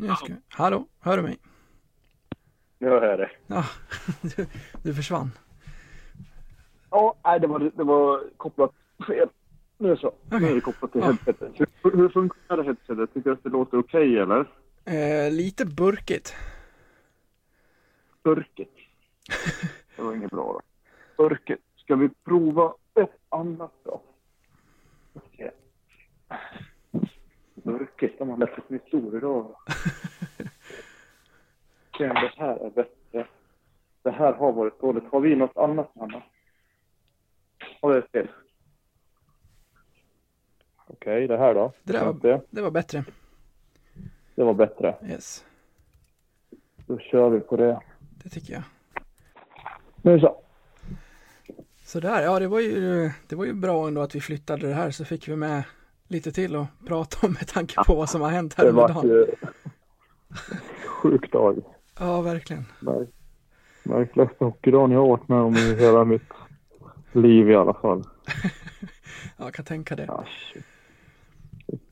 Nu ska... Hallå, hör du mig? Nu hör jag det. Ja, du, du försvann. Ja, nej, det var, det var kopplat fel. Nu så. Nu är det kopplat till Ja. headsetet. Hur, hur funkar headsetet? Tycker du att det låter okej eller? Eh, lite burkigt. Burkigt. Det var inget bra då. Burkigt. Ska vi prova ett annat då? Okej. De har lärt sig sin historia då. Okej, det här är bättre. Det här har varit dåligt. Har vi något annat, Anna? Har vi ett till? Okej, det här då? Det där var-. Det var bättre. det var bättre. Yes, Då kör vi på det. det tycker jag. Nu så. Sådär, ja det var ju, det var ju bra ändå att vi flyttade det här så fick vi med lite till att prata om med tanke på vad som har hänt här Det under var dagen. ju sjuk dag. Ja, verkligen. Märk- Märkligaste hockeydagen jag har varit med om i hela mitt liv i alla fall. Ja, jag kan tänka det.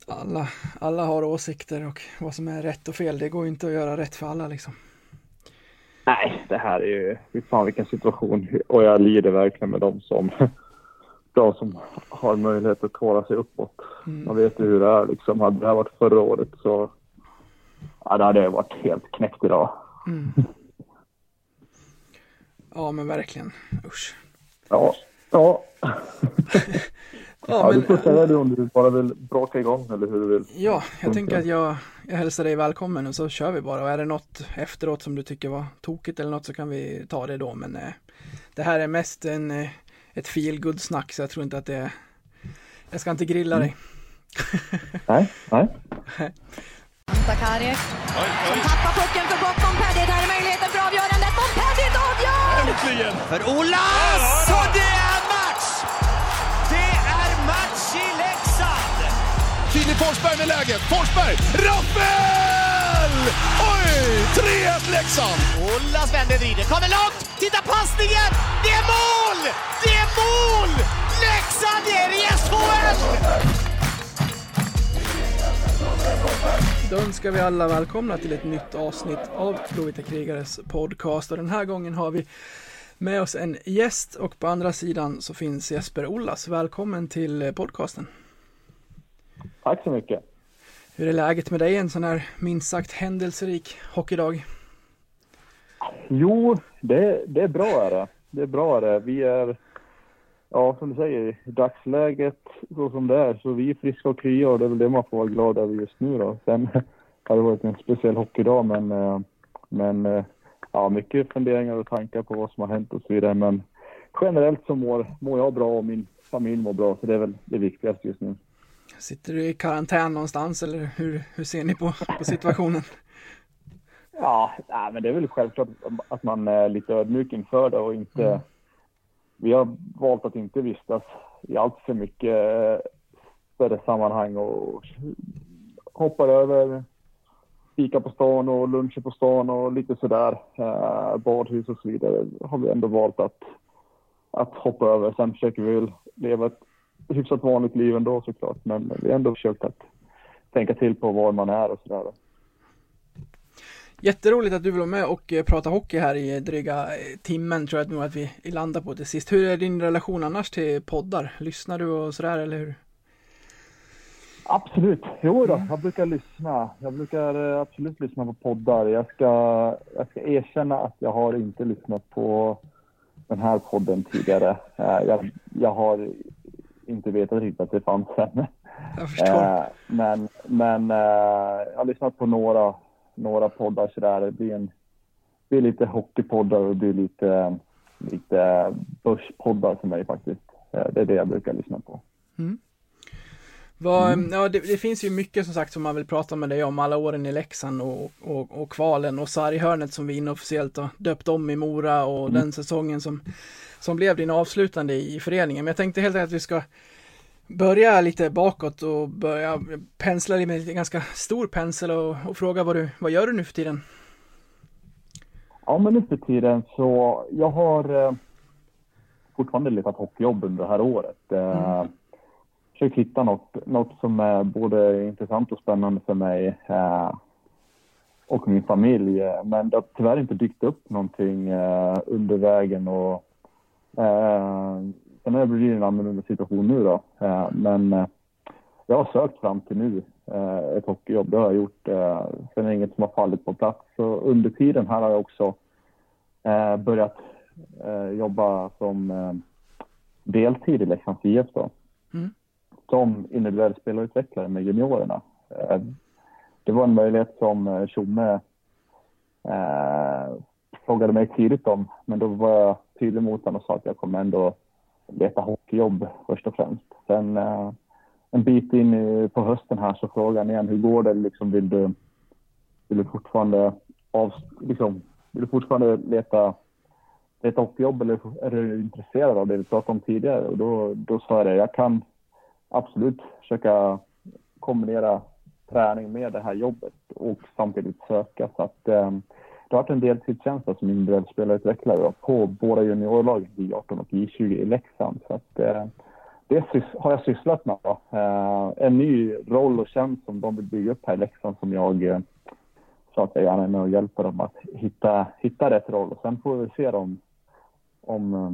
Alla, alla har åsikter och vad som är rätt och fel. Det går inte att göra rätt för alla liksom. Nej, det här är ju... Fy fan vilken situation. Och jag lider verkligen med dem som, de som har möjlighet att klara sig uppåt. Man vet ju hur det är liksom. Hade det här varit förra året så... Ja, det hade jag varit helt knäckt idag. Ja, men verkligen. Usch. Ja. Ja. Ja, Ja, du men, får säga det om du bara vill braka igång eller hur du vill. ja jag tänker att jag, jag hälsar dig välkommen och så kör vi bara. Och är det något efteråt som du tycker var tokigt eller något så kan vi ta det då. Men eh, det här är mest en, eh, ett feel snack så jag tror inte att det är... Jag ska inte grilla dig. Nej, nej. Sakari som tappar pucken för gott. Montpellier, där är möjligheten för avgörandet. Montpellier avgör! För Olas! Och det är match! Det är match i Leksand! Filip Forsberg med läget. Forsberg! Rappel! Oj! 3-1 Leksand! Olas vänder, vrider, kommer långt! Titta passningen! Det är mål! Det är mål! Leksand är i SHL! Då önskar vi alla välkomna till ett nytt avsnitt av Blåvita krigares podcast och den här gången har vi med oss en gäst och på andra sidan så finns Jesper Ollas. Välkommen till podcasten. Tack så mycket. Hur är läget med dig en sån här minst sagt händelserik hockeydag? Jo, det, det är bra är det. Det är bra är det. Vi är, ja som du säger, i dagsläget så som det är så vi är friska och krya och det är väl det man får vara glad över just nu då. Sen har det varit en speciell hockeydag men, eh, men eh, ja, mycket funderingar och tankar på vad som har hänt och så vidare. Men generellt så mår, mår jag bra och min familj mår bra så det är väl det viktigaste just nu. Sitter du i karantän någonstans eller hur, hur ser ni på, på situationen? Ja, nej, men det är väl självklart att man är lite ödmjuk inför det och inte... Vi har valt att inte vistas i allt för mycket eh, större sammanhang och hoppar över fika på stan och luncher på stan och lite sådär. Eh, badhus och så vidare har vi ändå valt att, att hoppa över. Sen försöker vi leva ett hyfsat vanligt liv ändå såklart. Men vi har ändå försökt att tänka till på var man är och sådär. Jätteroligt att du vill vara med och eh, prata hockey här i dryga eh, timmen tror jag nog att vi landar på till sist. Hur är din relation annars till poddar? Lyssnar du och sådär eller hur? Absolut. Jo då, jag brukar lyssna. Jag brukar eh, absolut lyssna på poddar. Jag ska, jag ska erkänna att jag har inte lyssnat på den här podden tidigare. Jag, jag har inte vetat riktigt att det fanns än. Jag förstår. Eh, Men, men eh, jag har lyssnat på några, några poddar sådär. Det blir, en, det blir lite hockeypoddar och det blir lite, lite börspoddar för mig faktiskt. Eh, Det är det jag brukar lyssna på. Vad, ja, det, det finns ju mycket som sagt som man vill prata med dig om alla åren i Leksand och, och, och kvalen och sarghörnet som vi inofficiellt har döpt om i Mora och den säsongen som, som blev din avslutande i föreningen. Men jag tänkte helt enkelt att vi ska börja lite bakåt och börja pensla med en ganska stor pensel och, och fråga vad du, vad gör du nu för tiden? Ja, men nu för tiden så jag har eh, fortfarande letat hockeyjobb under det här året. Eh, Försökt hitta något, något som är både intressant och spännande för mig. Eh, och min familj. Eh, men det har tyvärr inte dykt upp någonting eh, under vägen och eh, sen har det blivit en annorlunda situation nu då. Eh, men eh, jag har sökt fram till nu eh, ett hockeyjobb, det har jag gjort. Eh, sen är det inget som har fallit på plats. Så under tiden här har jag också eh, börjat eh, jobba som eh, deltid i Leksands IF då. Mm. Som individuell spelarutvecklare med juniorerna. Eh, det var en möjlighet som eh, Tjomme eh, frågade mig tidigt om, men då var jag tydlig mot honom och sa att jag kommer ändå leta hockeyjobb först och främst. Sen eh, en bit in i, på hösten här så frågade han igen, hur går det? Liksom, vill, du, vill du fortfarande av, liksom, vill du fortfarande leta, leta hockeyjobb eller är du intresserad av det vi pratade om tidigare? Och då, då sa jag det, jag kan absolut försöka kombinera träning med det här jobbet och samtidigt söka. Så att, eh, det har varit en deltidstjänst som individuell spelarutvecklare på båda juniorlagen, J18 och J20 i Leksand. Så att, eh, det har jag sysslat med. Eh, en ny roll och tjänst som de vill bygga upp här i Leksand som jag eh, sa att jag gärna är med och hjälper dem att hitta, hitta rätt roll. Och sen får vi se om, om eh,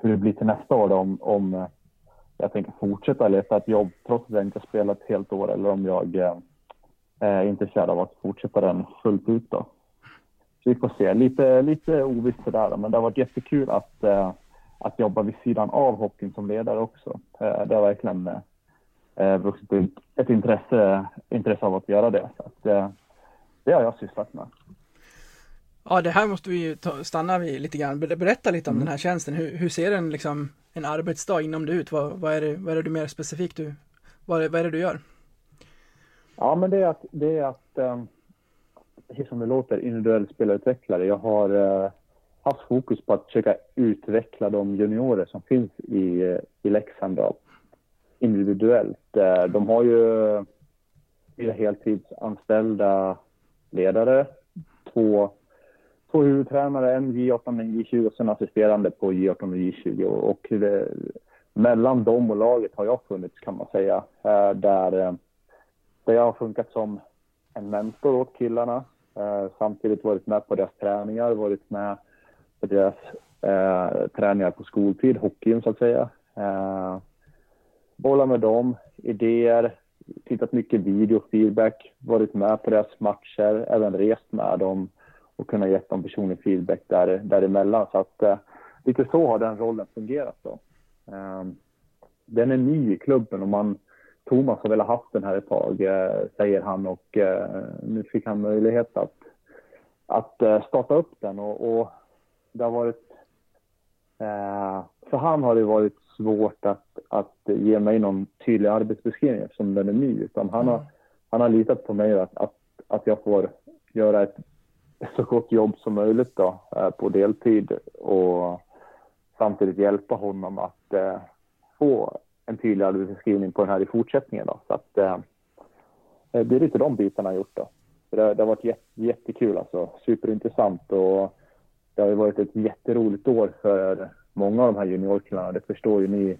hur det blir till nästa år då, om, om eh, jag tänker fortsätta leta ett jobb trots att jag inte spelat ett helt år eller om jag eh, eh, är intresserad av att fortsätta den fullt ut då. Så vi får se. Lite, lite ovisst sådär men det har varit jättekul att, eh, att jobba vid sidan av hockeyn som ledare också. Det har verkligen vuxit ut ett intresse, intresse av att göra det. Så att, det har jag sysslat med. Ja, det här måste vi ju ta, stanna vid lite grann. Berätta lite om mm. den här tjänsten. Hur, hur ser en, liksom, en arbetsdag inom det ut? Vad, vad, är det, vad är det mer specifikt du, vad, vad är det du gör? Ja, men det är att, det är att um, som det låter, individuell spelarutvecklare. Jag har uh, haft fokus på att försöka utveckla de juniorer som finns i, uh, i Leksand då, individuellt. Uh, de har ju fyra heltidsanställda ledare, två två huvudtränare, en J18 och en J20 och sen assisterande på J18 och J20. Och det, mellan dem och laget har jag funnits kan man säga. Eh, där, eh, där jag har funkat som en mentor åt killarna. Eh, samtidigt varit med på deras träningar, varit med på deras eh, träningar på skoltid, hockeyn så att säga. Eh, bollat med dem, idéer, tittat mycket video, feedback, varit med på deras matcher, även rest med dem och kunna ge dem personlig feedback där, däremellan. Så att eh, lite så har den rollen fungerat då. Eh, den är ny i klubben och man, Thomas har väl haft den här ett tag, eh, säger han och eh, nu fick han möjlighet att, att eh, starta upp den och, och det har varit eh, för han har det varit svårt att, att ge mig någon tydlig arbetsbeskrivning eftersom den är ny. Utan han, har, han har litat på mig att, att, att jag får göra ett så gott jobb som möjligt då, eh, på deltid och samtidigt hjälpa honom att eh, få en tydlig arbetsbeskrivning på den här i fortsättningen. Då. Så att, eh, eh det är lite de bitarna jag gjort. Då. Det, det har varit jätt, jättekul, alltså. superintressant och det har varit ett jätteroligt år för många av de här juniorkillarna. Det förstår ju ni,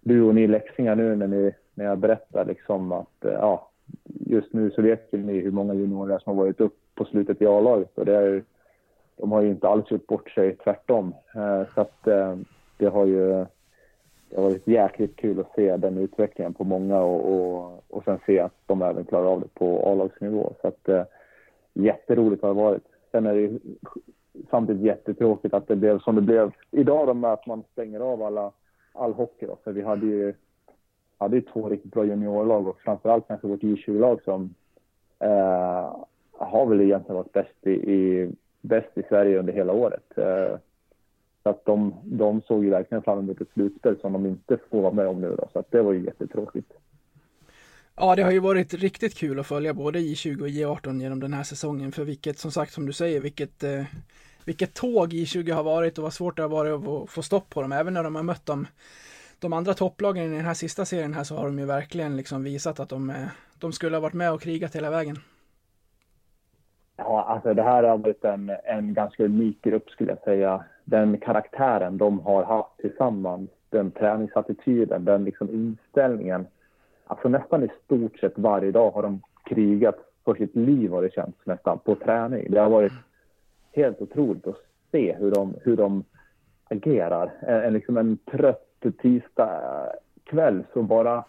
du och ni läxingar nu när, ni, när jag berättar liksom att eh, ja, just nu så vet ju ni hur många juniorer som har varit upp på slutet i A-laget och det är, de har ju inte alls gjort bort sig, tvärtom. Eh, så att eh, det har ju det har varit jäkligt kul att se den utvecklingen på många och, och, och sen se att de även klarar av det på A-lagsnivå. Så att eh, jätteroligt har det varit. Sen är det samtidigt jättetråkigt att det blev som det blev idag då med att man stänger av alla, all hockey då, för vi hade ju hade ju två riktigt bra juniorlag och framförallt kanske vårt J20-lag som eh, har väl egentligen varit bäst i, i, bäst i Sverige under hela året. Eh, så att de, de såg ju verkligen fram emot ett slutspel som de inte får vara med om nu då, så att det var ju jättetråkigt. Ja, det har ju varit riktigt kul att följa både J20 och J18 genom den här säsongen, för vilket, som sagt, som du säger, vilket, eh, vilket tåg J20 har varit och vad svårt det har varit att få stopp på dem, även när de har mött dem de andra topplagen i den här sista serien här så har de ju verkligen liksom visat att de, eh, de skulle ha varit med och krigat hela vägen. Ja, alltså det här har varit en, en ganska unik grupp skulle jag säga. Den karaktären de har haft tillsammans, den träningsattityden, den liksom inställningen. Alltså nästan i stort sett varje dag har de krigat för sitt liv har det känts nästan på träning. Det har varit helt otroligt att se hur de, hur de agerar. En, en, liksom en trött tisdag kväll så bara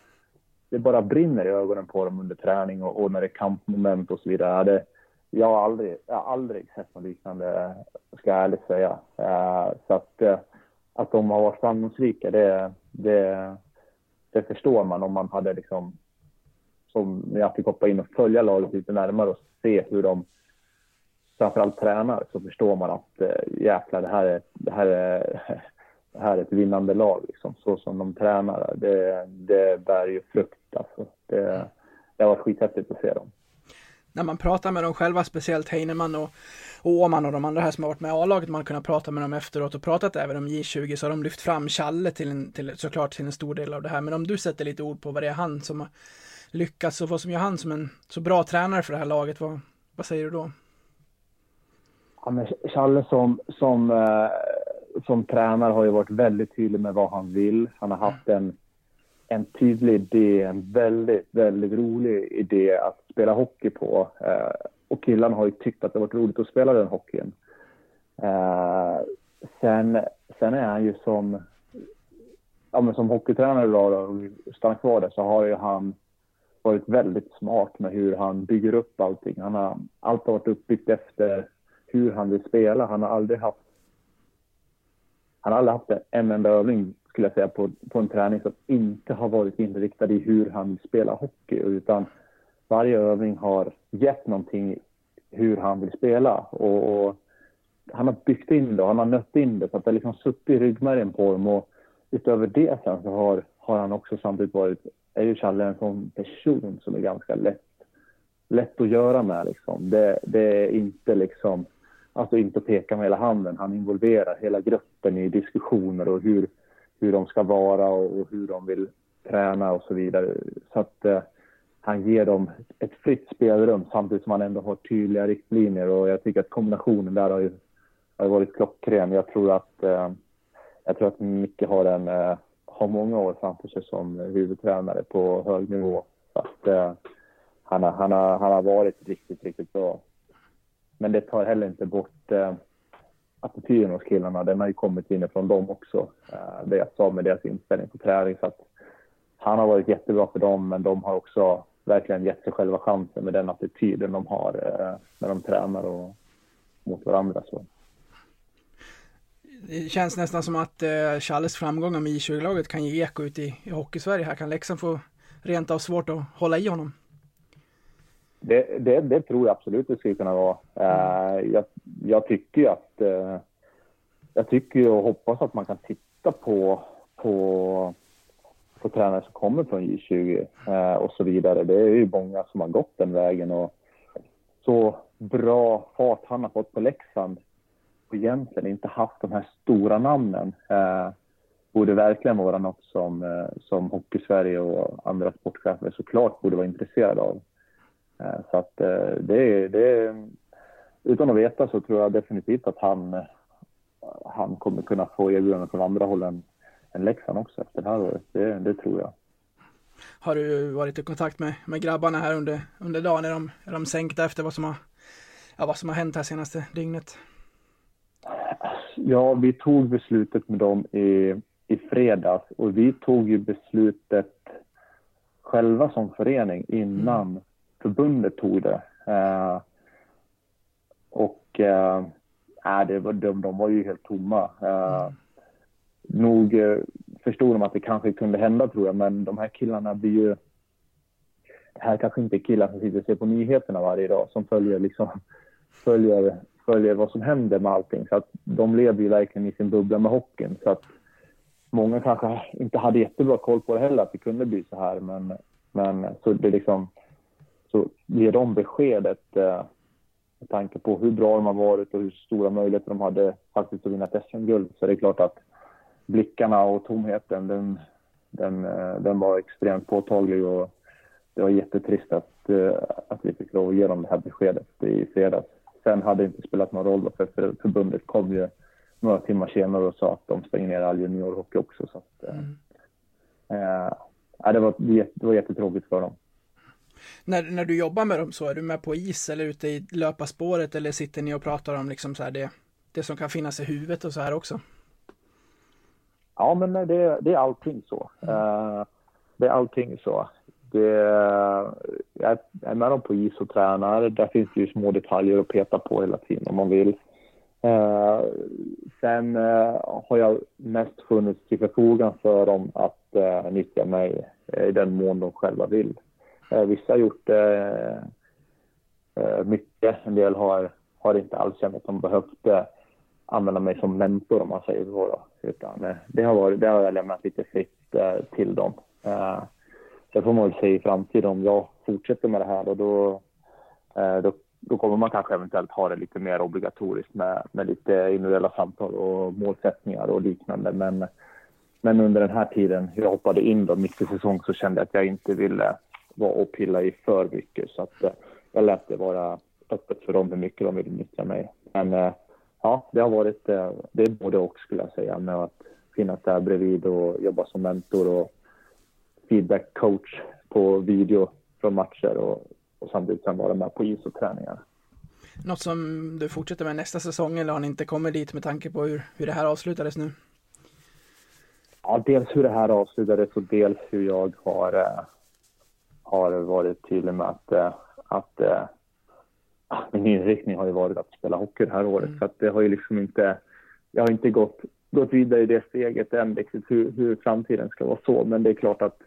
det bara brinner i ögonen på dem under träning och, och när det är kampmoment och så vidare. Det, jag, har aldrig, jag har aldrig sett något liknande, ska jag ärligt säga. Eh, så att, eh, att de har varit framgångsrika, det, det, det förstår man om man hade liksom, som jag fick hoppa in och följa laget lite närmare och se hur de framförallt tränar så förstår man att eh, jäklar, det här är, det här är det här är ett vinnande lag, liksom. så som de tränar. Det, det bär ju frukt. Alltså. Det, det har varit skithäftigt att se dem. När man pratar med dem själva, speciellt Heinemann och, och Åman och de andra här som har varit med i A-laget, man har kunnat prata med dem efteråt och pratat även om J20, så har de lyft fram Challe till, en, till såklart till en stor del av det här. Men om du sätter lite ord på vad det är han som har lyckats och vad som gör han som en så bra tränare för det här laget, vad, vad säger du då? Ja, men Challe som, som eh som tränare har ju varit väldigt tydlig med vad han vill. Han har haft en, en tydlig idé, en väldigt, väldigt rolig idé att spela hockey på. Eh, och killarna har ju tyckt att det varit roligt att spela den hockeyn. Eh, sen, sen är han ju som, ja, men som hockeytränare idag och stannar kvar där, så har ju han varit väldigt smart med hur han bygger upp allting. Han har, allt har varit uppbyggt efter hur han vill spela. Han har aldrig haft han har aldrig haft en enda övning, skulle jag säga, på, på en träning som inte har varit inriktad i hur han vill spela hockey. Utan varje övning har gett någonting hur han vill spela. Och, och han har byggt in det, han har nött in det så att det har liksom suttit i ryggmärgen på dem. Och utöver det sen så har, har han också samtidigt varit, är ju Challe en sån person som är ganska lätt, lätt att göra med liksom. Det, det är inte liksom Alltså inte peka med hela handen. Han involverar hela gruppen i diskussioner och hur, hur de ska vara och, hur de vill träna och så vidare. Så att eh, han ger dem ett fritt spelrum samtidigt som han ändå har tydliga riktlinjer och jag tycker att kombinationen där har ju har varit klockren. Jag tror att eh, jag tror att Micke har en eh, har många år framför sig som huvudtränare på hög nivå. Så att, eh, han, har, han, har, han har varit riktigt, riktigt bra. Men det tar heller inte bort eh, attityden hos killarna. Den har ju kommit inifrån dem också. Eh, det jag sa med deras inställning på träning. Så att han har varit jättebra för dem, men de har också verkligen gett sig själva chansen med den attityden de har eh, när de tränar och mot varandra. Så. Det känns nästan som att eh, Challes framgångar med I20-laget kan ge eko ut i, i Hockeysverige. Här kan Leksand få rent av svårt att hålla i honom. Det, det, det, tror jag absolut det skulle kunna vara. Uh, jag, jag, tycker att... Uh, jag tycker och hoppas att man kan titta på, på, på tränare som kommer från J20 uh, eh, och så vidare. Det är ju många som har gått den vägen och så bra fart han har fått på Leksand och egentligen inte haft de här stora namnen borde verkligen vara något som, som Hockeysverige och andra sportchefer såklart borde vara intresserade av. Eh, så att eh, det, det, utan att veta så tror jag definitivt att han, han kommer kunna få erbjudanden från andra håll än, än Leksand också efter det här året. Det, det tror jag. Har du varit i kontakt med, med grabbarna här under, under dagen? Är de, är de sänkta efter vad som, har, ja, vad som har hänt här senaste dygnet? Ja, vi tog beslutet med dem i, i fredags och vi tog ju beslutet själva som förening innan mm förbundet tog det. Eh, och eh, det var, de, de var ju helt tomma. Eh, nog eh, förstod de att det kanske kunde hända tror jag, men de här killarna blir ju... Det här kanske inte är killar som sitter och ser på nyheterna varje dag som följer, liksom, följer, följer vad som händer med allting. Så att de lever ju verkligen i sin bubbla med hockeyn. Så att många kanske inte hade jättebra koll på det heller, att det kunde bli så här. Men, men så det liksom så ger de beskedet eh, med tanke på hur bra de har varit och hur stora möjligheter de hade faktiskt att vinna ett SM-guld så är det klart att blickarna och tomheten den, den, eh, den var extremt påtaglig och det var jättetrist att, eh, att vi fick lov att ge dem det här beskedet i fredags. Sen hade det inte spelat någon roll för, för förbundet kom ju några timmar senare och sa att de stänger ner all juniorhockey också. Så att, mm. eh, det, var, det var jättetråkigt för dem. När, när du jobbar med dem så, är du med på is eller ute i löparspåret eller sitter ni och pratar om liksom så här det, det som kan finnas i huvudet och så här också? Ja, men det, det är allting så. Mm. Uh, det är allting så. Det, jag är med dem på is och tränar. Där finns det ju små detaljer att peta på hela tiden om man vill. Uh, sen uh, har jag mest funnits till förfogan för dem att uh, nyttja mig i den mån de själva vill. Eh, vissa har gjort det mycket. En del har, har inte alls känt att de behövt använda mig som mentor om man säger så. Då. Utan, det, har varit, det har jag lämnat lite fritt till dem. Sen får man väl se i framtiden om jag fortsätter med det här och då, då då kommer man kanske eventuellt ha det lite mer obligatoriskt med, med lite individuella samtal och målsättningar och liknande. Men, men under den här tiden jag hoppade in då mitt i säsong så kände jag att jag inte ville vara och pilla i för mycket. Så att eh, jag lät det vara öppet för dem hur mycket de vill nyttja mig. Men eh, ja, det har varit, eh, det är både och skulle jag säga med att finnas där bredvid och jobba som mentor och feedback coach på video från matcher och och samtidigt sen vara med på is och träningar. Något som du fortsätter med nästa säsong eller har ni inte kommit dit med tanke på hur, hur det här avslutades nu? Ja, dels hur det här avslutades och dels hur jag har, har varit tydlig med att, äh, att äh, min inriktning har ju varit att spela hockey det här året. Mm. Så att det har ju liksom inte, jag har inte gått, gått vidare i det steget än riktigt hur, hur framtiden ska vara så. Men det är klart att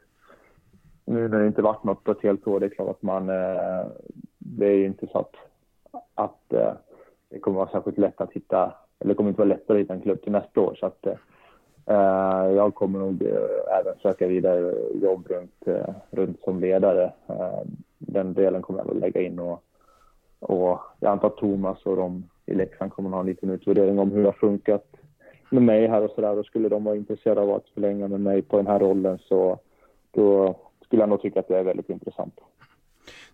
nu när det inte varit något på ett helt år, det är klart att man... Eh, det är ju inte så att, att eh, det kommer vara särskilt lätt att hitta, eller det kommer inte vara lättare att hitta en klubb till nästa år. Så att eh, Eh, jag kommer nog eh, även söka vidare jobb runt, eh, runt som ledare. Den delen kommer jag att lägga in och, och jag antar att Thomas och de i Leksand kommer att ha en liten utvärdering om hur det har funkat med mig här och sådär. Och skulle de vara intresserade av att förlänga med mig på den här rollen så då skulle jag nog tycka att det är väldigt intressant.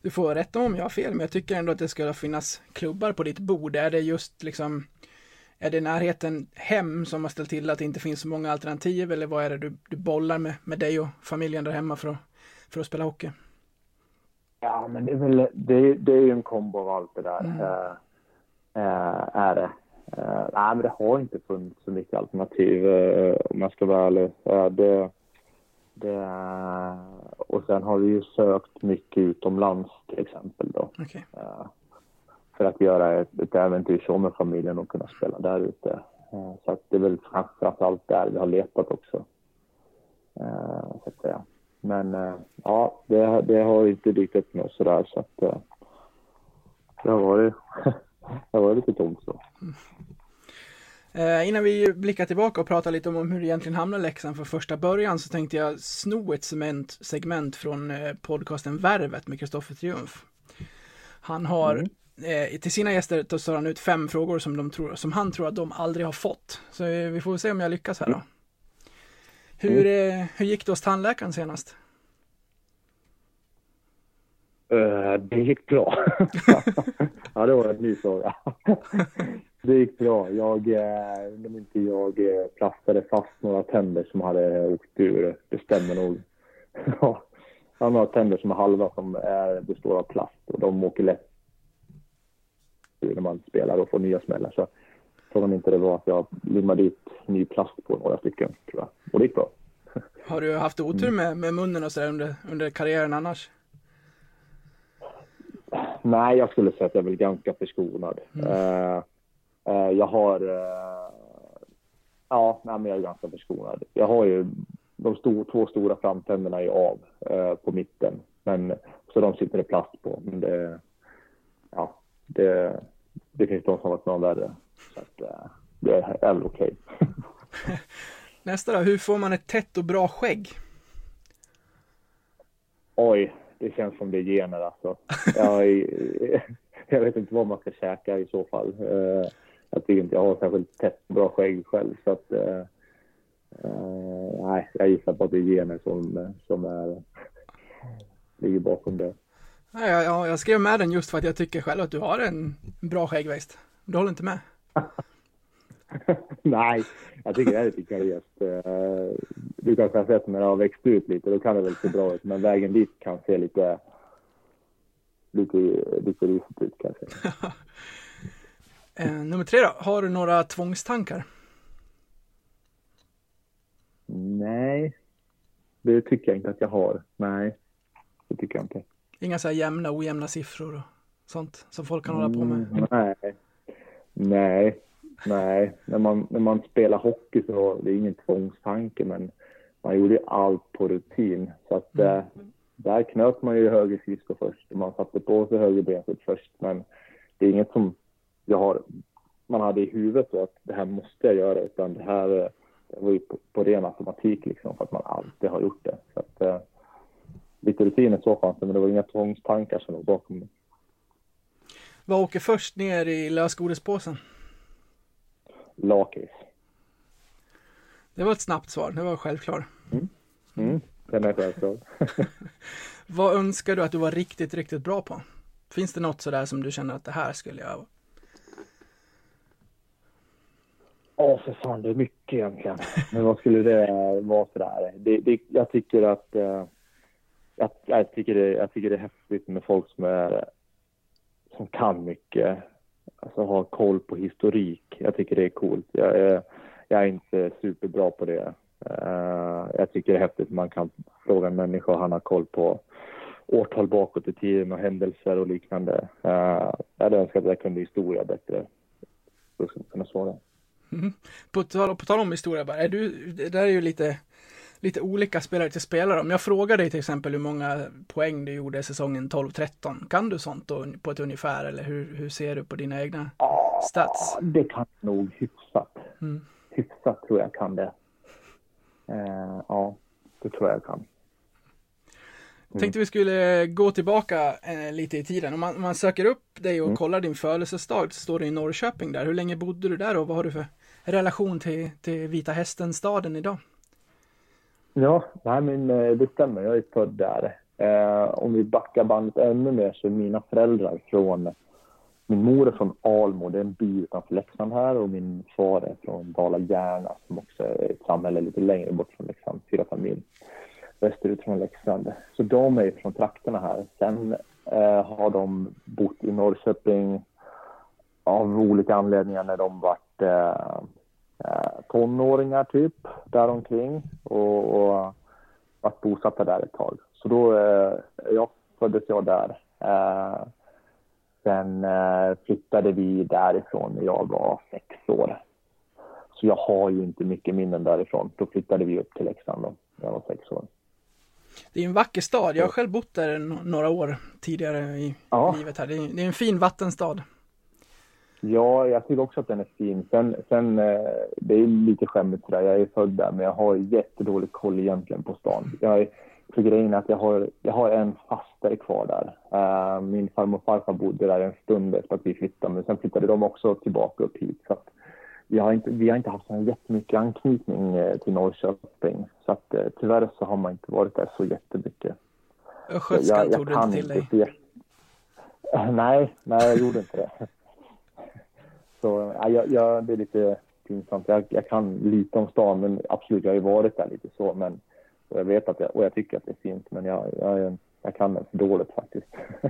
Du får rätta om jag har fel, men jag tycker ändå att det skulle finnas klubbar på ditt bord. Är det just liksom, är det närheten hem som har ställt till att det inte finns så många alternativ eller vad är det du, du bollar med, med dig och familjen där hemma för att, för att spela hockey? Ja, men det är väl, det, det är ju en kombo av allt det där. Mm. Äh, äh, är det. Äh, nej, men det har inte funnits så mycket alternativ om jag ska vara ärlig. det, det, och sen har vi ju sökt mycket utomlands till exempel då. Okay. För att göra ett, ett äventyr så med familjen och kunna spela där ute. Uh, så att det är väl framförallt där vi har letat också. Uh, så att säga. Men ja, det, det, har inte dykt upp något sådär så att det har varit, det har varit lite tomt så. Eh, innan vi blickar tillbaka och pratar lite om hur det egentligen hamnade Leksand från första början så tänkte jag sno ett segment, segment från eh, podcasten Värvet med Kristoffer Triumf. Han har mm. Eh, till sina gäster tar han ut fem frågor som, de tror, som han tror att de aldrig har fått. Så eh, vi får se om jag lyckas här då. Hur, mm. Eh, hur gick det hos tandläkaren senast? Uh, det gick bra. ja, det var en ny fråga. Det gick bra. Jag, eh, om inte jag eh, plastade fast några tänder som hade åkt ur. Det stämmer nog. Ja, jag har några tänder som är halva som är, består av plast och de åker lätt när man spelar och får nya smällar. Så frågan inte det var att jag limmade dit ny plast på några stycken tror jag. Och det gick bra. Har du haft otur med, med munnen och sådär under, under karriären annars? Nej, jag skulle säga att jag är väl ganska förskonad. Mm. Uh, Eh, jag har... Eh, ja, nej, men jag är ganska förskonad. Jag har ju de stor, två stora framtänderna är av på mitten. Men, så de sitter det plast på. Men det, ja, det, det finns de som har varit någon värre. Så att, det är väl okej. Okay. Nästa då, hur får man ett tätt och bra skägg? Oj, det känns som det är gener alltså. Jag, jag vet inte vad man ska käka i så fall jag tycker inte jag har särskilt tätt bra skägg själv. Så att, eh, eh, nej, jag gissar på att det är gener som, som är, ligger bakom det. Ja, ja, jag skrev med den just för att jag tycker själv att du har en bra skäggväxt. Du håller inte med? nej, jag tycker det är lite kuriöst. Eh, du kanske har sett när det har växt ut lite, då kan det väl se bra ut. Men vägen dit kan se lite, lite, lite risigt ut kanske. eh, nummer tre då, har du några tvångstankar? Nej, det tycker jag inte att jag har. Nej, det tycker jag inte. Inga så här jämna, ojämna siffror och sånt som folk kan hålla på med? Mm, nej, nej, nej. När man, när man spelar hockey så det är ingen tvångstanke, men man gjorde allt på rutin. Så att mm. Eh, där knöt man ju höger skridsko först man satte på sig höger benskyddet först. Men det är inget som jag har, man hade i huvudet så att det här måste jag göra, utan det här det var ju på, på ren automatik liksom för att man alltid har gjort det. Så att, eh, lite rutiner så fanns det, men det var inga tvångstankar som låg bakom det. Vad åker först ner i lösgodispåsen? Lakris. Det var ett snabbt svar, det var självklart. Mm. Mm, den är självklar. Vad önskar du att du var riktigt, riktigt bra på? Finns det något sådär som du känner att det här skulle jag Ja, för fan, det är mycket egentligen. Men vad skulle det vara sådär? Det, det, jag tycker att... Uh, jag, jag, tycker det, jag tycker det är häftigt med folk som, är, som kan mycket. Alltså har koll på historik. Jag tycker det är coolt. Jag är, jag är inte superbra på det. Uh, jag tycker det är häftigt man kan fråga en människa och han har koll på årtal bakåt i tiden och händelser och liknande. Uh, jag hade önskat att jag kunde historia bättre. För att kunna svara. Mm. På, tal, på tal om historia bara, är du, det där är ju lite, lite olika spelare till spelare. Om jag frågar dig till exempel hur många poäng du gjorde säsongen 12-13, kan du sånt då på ett ungefär eller hur, hur ser du på dina egna stats? Det kan nog hyfsat. Mm. Hyfsat tror jag kan det. Uh, ja, det tror jag kan. Mm. Tänkte vi skulle gå tillbaka eh, lite i tiden. Om man, om man söker upp dig och mm. kollar din födelsedag så står det i Norrköping där. Hur länge bodde du där och vad har du för relation till, till Vita Hästen-staden idag? Ja, nej, men eh, det stämmer. Jag är född där. Eh, om vi backar bandet ännu mer så är mina föräldrar från min mor är från Almo, det är en by utanför Leksand här och min far är från Dala-Järna som också är ett samhälle lite längre bort från Leksand, fyra familj västerut från Leksand. Så de är från trakterna här. Sen eh, har de bott i Norrköping av olika anledningar när de varit eh, eh, tonåringar typ, däromkring och, och varit bosatta där ett tag. Så då eh, jag föddes jag där. Eh, sen eh, flyttade vi därifrån när jag var sex år. Så jag har ju inte mycket minnen därifrån. Då flyttade vi upp till Leksand då, när jag var sex år. Det är en vacker stad. Jag har själv bott där några år tidigare i ja. livet här. Det är, det är en fin vattenstad. Ja, jag tycker också att den är fin. Sen, sen eh, det är lite skämmigt sådär. Jag är född där, men jag har jättedålig koll egentligen på stan. Jag för grejen är att jag har, jag har en fastare kvar där. Uh, min farmor och farfar bodde där en stund efter att vi flyttade, men sen flyttade de också tillbaka upp hit. Så vi har inte, vi har inte haft så jättemycket anknytning eh, till Norrköping. Så att, eh, tyvärr så har man inte varit där så jättemycket. Östgötskan tog du inte till dig? Nej, nej, jag gjorde inte det. Så jag, jag, det är lite pinsamt. Jag, jag kan lite om stan, men absolut, jag har ju varit där lite så. Men jag vet att jag, och jag tycker att det är fint, men jag, jag, jag kan det för dåligt faktiskt.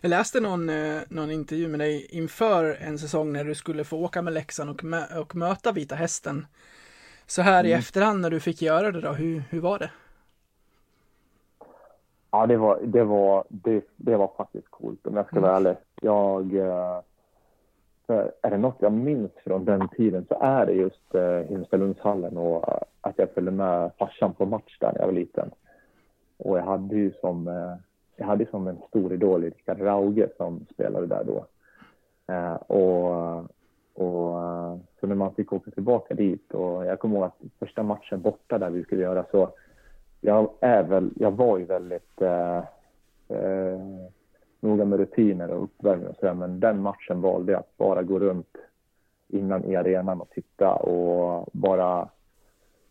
Jag läste någon, eh, någon intervju med dig inför en säsong när du skulle få åka med Leksand och, mö och möta Vita Hästen. Så här mm. i efterhand när du fick göra det då, hur, hur var det? Ja, det var, det var, det, det var faktiskt coolt om jag ska vara mm. ärlig. Jag, för är det något jag minns från den tiden så är det just eh, Himmelstalundshallen och eh, att jag följde med farsan på match där när jag var liten. Och jag hade ju som eh, jag hade som en stor idol i Rickard Rauge som spelade där då. Eh, och, och eh, så när man fick åka tillbaka dit och jag kommer ihåg att första matchen borta där vi skulle göra så jag är väl, jag var ju väldigt eh, eh, noga med rutiner och uppvärmning och sådär men den matchen valde jag att bara gå runt innan i arenan och titta och bara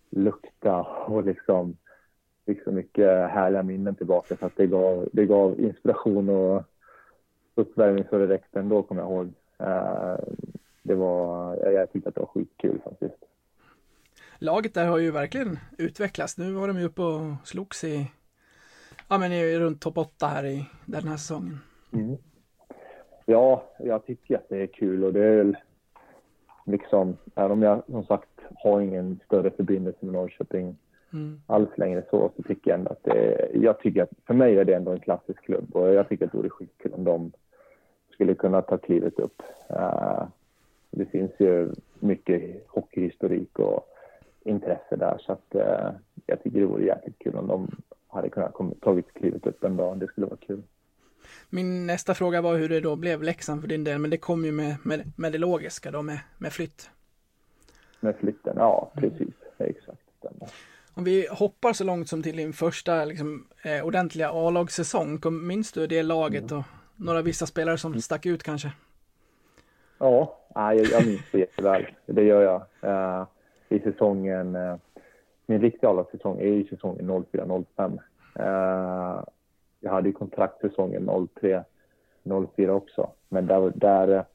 lukta och liksom fick så mycket härliga minnen tillbaka så att det gav, det gav inspiration och uppvärmning så det räckte ändå kommer jag ihåg. Eh, det var, jag tyckte att det var skitkul faktiskt. Laget där har ju verkligen utvecklats. Nu var de ju uppe och slogs i Ja, men är runt topp 8 här i den här säsongen. Mm. Ja, jag tycker att det är kul och det är väl liksom, även om jag som sagt har ingen större förbindelse med Norrköping mm. alls längre så, så tycker jag ändå att det jag tycker att för mig är det ändå en klassisk klubb och jag tycker att det vore skitkul om de skulle kunna ta klivet upp. Uh, det finns ju mycket hockeyhistorik och intresse där så att uh, jag tycker det vore jäkligt kul om de hade kunnat tagit klivet upp en dag. Det skulle vara kul. Min nästa fråga var hur det då blev Leksand för din del, men det kom ju med, med, med det logiska då med, med flytt. Med flytten, ja precis, mm. exakt. Om vi hoppar så långt som till din första liksom, eh, ordentliga A-lagssäsong, minns du det laget och några vissa spelare som stack ut kanske? Ja, jag, jag minns det jätteväl. Det gör jag. Uh, I säsongen, uh, min riktiga A-lagssäsong är ju säsongen 04-05. Eh, jag hade ju kontrakt säsongen 03-04 också. Men där, där,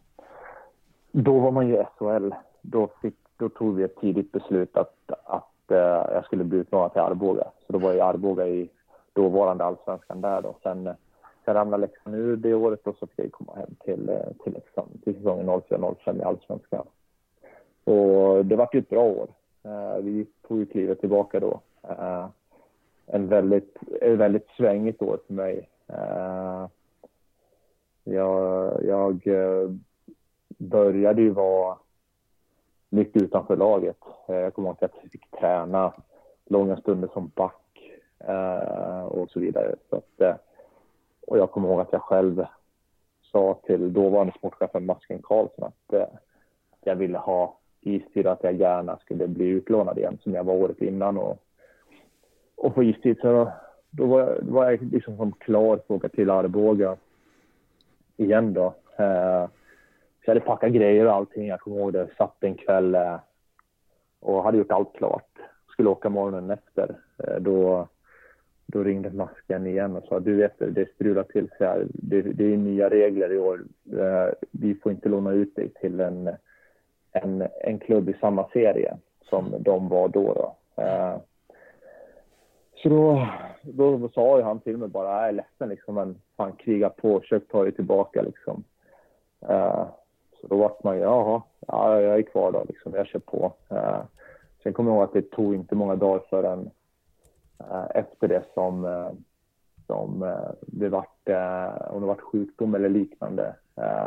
då var man ju SHL. Då, fick, då tog vi ett tidigt beslut att, att eh, jag skulle bli utlånad till Arboga. Så då var jag i Arboga i dåvarande allsvenskan där då. Sen, sen ramlade Leksand ur det året och så fick jag komma hem till, eh, till Leksand till säsongen 04-05 i allsvenskan. Och det var ju ett bra år. Eh, vi tog ju klivet tillbaka då. Eh, en väldigt, ett väldigt svängigt år för mig. Eh, jag, jag började ju vara mycket utanför laget. Jag kommer ihåg att jag fick träna långa stunder som back och så vidare. Så att, och jag kommer ihåg att jag själv sa till dåvarande sportchefen Masken Karlsson att, att jag ville ha istid, att jag gärna skulle bli utlånad igen som jag var året innan. Och, och få istid. Så då var jag, då var jag liksom som klar för att åka till Arboga igen då. Eh, så jag hade packat grejer och allting. Jag kommer ihåg det. Satt en kväll eh, och hade gjort allt klart. Skulle åka morgonen efter. Eh, då, då ringde masken igen och sa du vet det strular till sig här. Det, det är nya regler i år. Eh, vi får inte låna ut dig till en, en, en klubb i samma serie som de var då. då. Eh, så då, då sa ju han till mig bara, jag är ledsen liksom, men fan kriga på, försök ta dig tillbaka liksom. Eh, så då vart man ju, jaha, ja, jag är kvar då liksom, jag kör på. Eh, sen kommer jag ihåg att det tog inte många dagar förrän eh, efter det som, eh, som eh, det vart, om det vart sjukdom eller liknande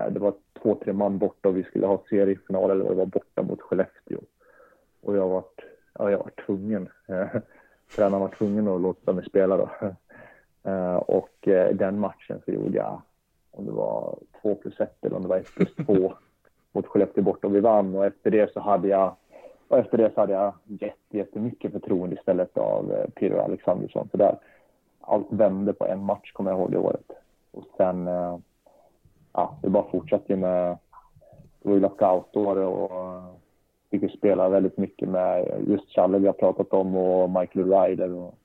det var två, tre man borta och vi skulle ha seriefinal eller det var borta mot Skellefteå. Och jag vart, ja, jag var tvungen tränaren var tvungen att låta mig spela då. Uh, och den matchen så gjorde jag, om det var 2 plus 1 eller om det var 1 plus 2 mot Skellefteå bort och vi vann och efter det så hade jag och efter det så hade jag jättemycket förtroende istället av Pirro Alexandersson. Så där, allt vände på en match kommer jag ihåg det året. Och sen, ja, det bara fortsatte ju med, det var ju lockoutår och fick ju spela väldigt mycket med just Challe vi har pratat om och Michael Ryder. Och,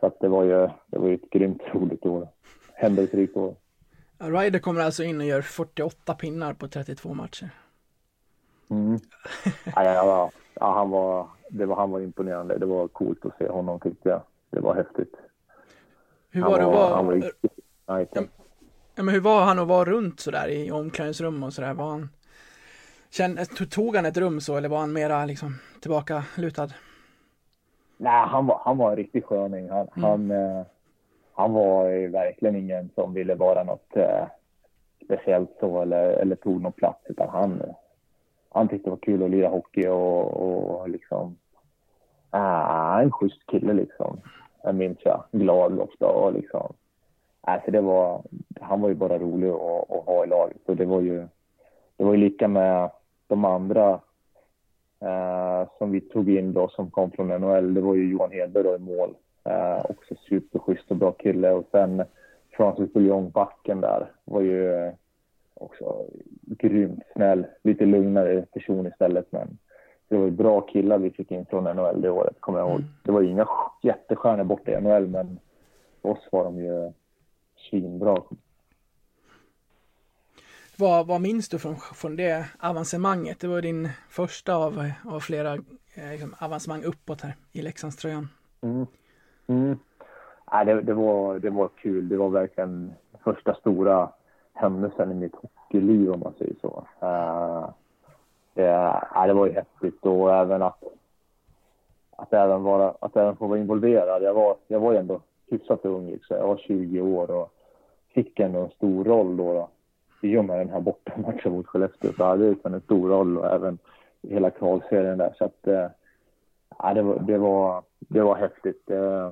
så att det var ju, det var ju ett grymt roligt år. Händelserikt år. Ryder kommer alltså in och gör 48 pinnar på 32 matcher. Mm. ja, ja, ja, han var, det var, han var imponerande. Det var coolt att se honom tyckte jag. Det var häftigt. Hur var, var det. Han var riktigt nice. Ja, men hur var han att vara runt sådär i omklädningsrum och sådär? Var han Känn, tog han ett rum så eller var han mera liksom tillbaka lutad? Nej, han var, han var en riktig sköning. Han, mm. han, eh, han var verkligen ingen som ville vara något eh, speciellt så eller, eller tog någon plats utan han, han tyckte det var kul att lira hockey och, och liksom ah, en schysst kille liksom. Jag minns jag. Glad ofta och liksom. Alltså det var, han var ju bara rolig att, att ha i laget och det var ju, det var ju lika med de andra eh, som vi tog in då som kom från NHL, det var ju Johan Hedberg då i mål. Eh, också superschysst och bra kille. Och sen Francis Bouillon, backen där, var ju också grymt snäll. Lite lugnare person istället, men det var ju bra killar vi fick in från NHL det året, kommer jag ihåg. Mm. Det var ju inga jättestjärnor borta i NHL, men för oss var de ju svinbra. Vad, vad minns du från, från det avancemanget? Det var din första av, av flera eh, liksom, avancemang uppåt här i Leksandströjan. Mm. Mm. nej, det, det, var, det var kul. Det var verkligen första stora händelsen i mitt hockeyliv om man säger så. Uh, det, nej, det var ju häftigt och även att, att, även vara, att även få vara involverad. Jag var, jag var ju ändå hyfsat ung, liksom. jag var 20 år och fick ändå en stor roll då. då. I och med den här bortamatchen mot Skellefteå så hade jag liksom en stor roll och även hela kvalserien där. Så att, eh, det, var, det, var, det var häftigt. Eh,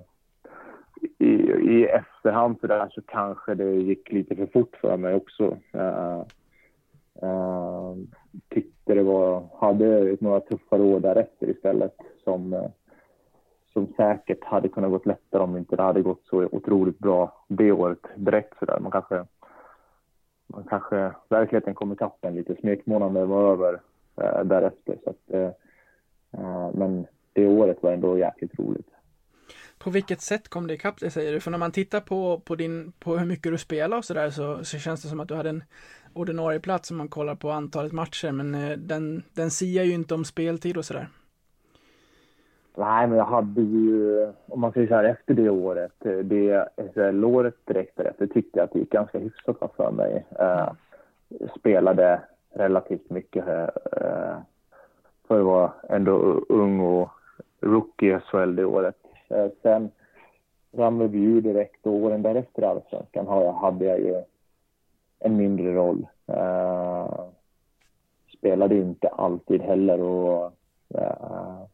I, I efterhand så där så kanske det gick lite för fort för mig också. Jag eh, tyckte det var, hade några tuffa år därefter istället som, eh, som säkert hade kunnat gått lättare om inte det hade gått så otroligt bra det året direkt sådär. Man kanske, man kanske, verkligheten kom ikapp en lite, smekmånaden var över eh, därefter. Så att, eh, eh, men det året var ändå jäkligt roligt. På vilket sätt kom det ikapp det säger du? För när man tittar på, på, din, på hur mycket du spelar och sådär så, så känns det som att du hade en ordinarie plats om man kollar på antalet matcher men eh, den, den siar ju inte om speltid och sådär. Nej, men jag hade ju, om man säger så här, efter det året, det SHL-året direkt därefter tyckte jag att det gick ganska hyfsat för mig. Eh, spelade relativt mycket eh, för att vara ändå ung och rookie i SHL det året. Eh, sen ramlade vi ur direkt och åren därefter i Allsvenskan hade jag ju en mindre roll. Uh, spelade inte alltid heller och uh,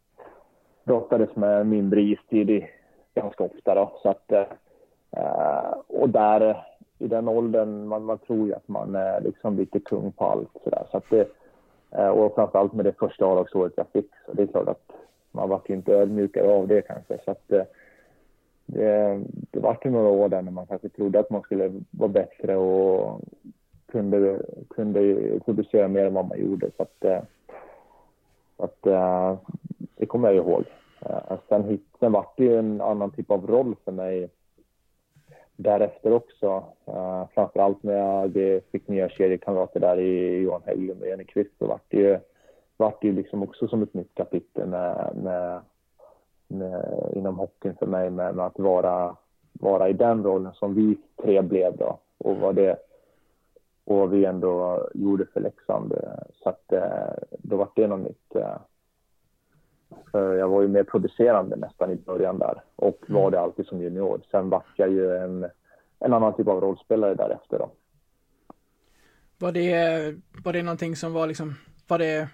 brottades med mindre istid ganska ofta. Då. Så att, eh, eh, och där, i den åldern, man, man tror ju att man är liksom lite kung på allt. Så, där. så att det, eh, och framförallt med det första avlagsåret jag fick, så det är klart att man var inte ödmjukare av det kanske. Så att, eh, det, det var ju några år där när man kanske trodde att man skulle vara bättre och kunde, kunde producera mer än vad man gjorde. Så att, eh, att, eh, det kommer jag ihåg. Eh, sen, sen var det ju en annan typ av roll för mig därefter också. Uh, framförallt när jag fick nya kedjekamrater där i Johan Hägglund och Jenny Kvist så vart det ju, vart det ju liksom också som ett nytt kapitel med, med, med, inom hockeyn för mig med, med, att vara, vara i den rollen som vi tre blev då. Och vad det, och vad vi ändå gjorde för Leksand. Så att eh, då var det något nytt. Jag var ju mer producerande nästan i början där och var mm. det alltid som junior. Sen var jag ju en, en annan typ av rollspelare därefter då. Var det, var det någonting som var liksom, var det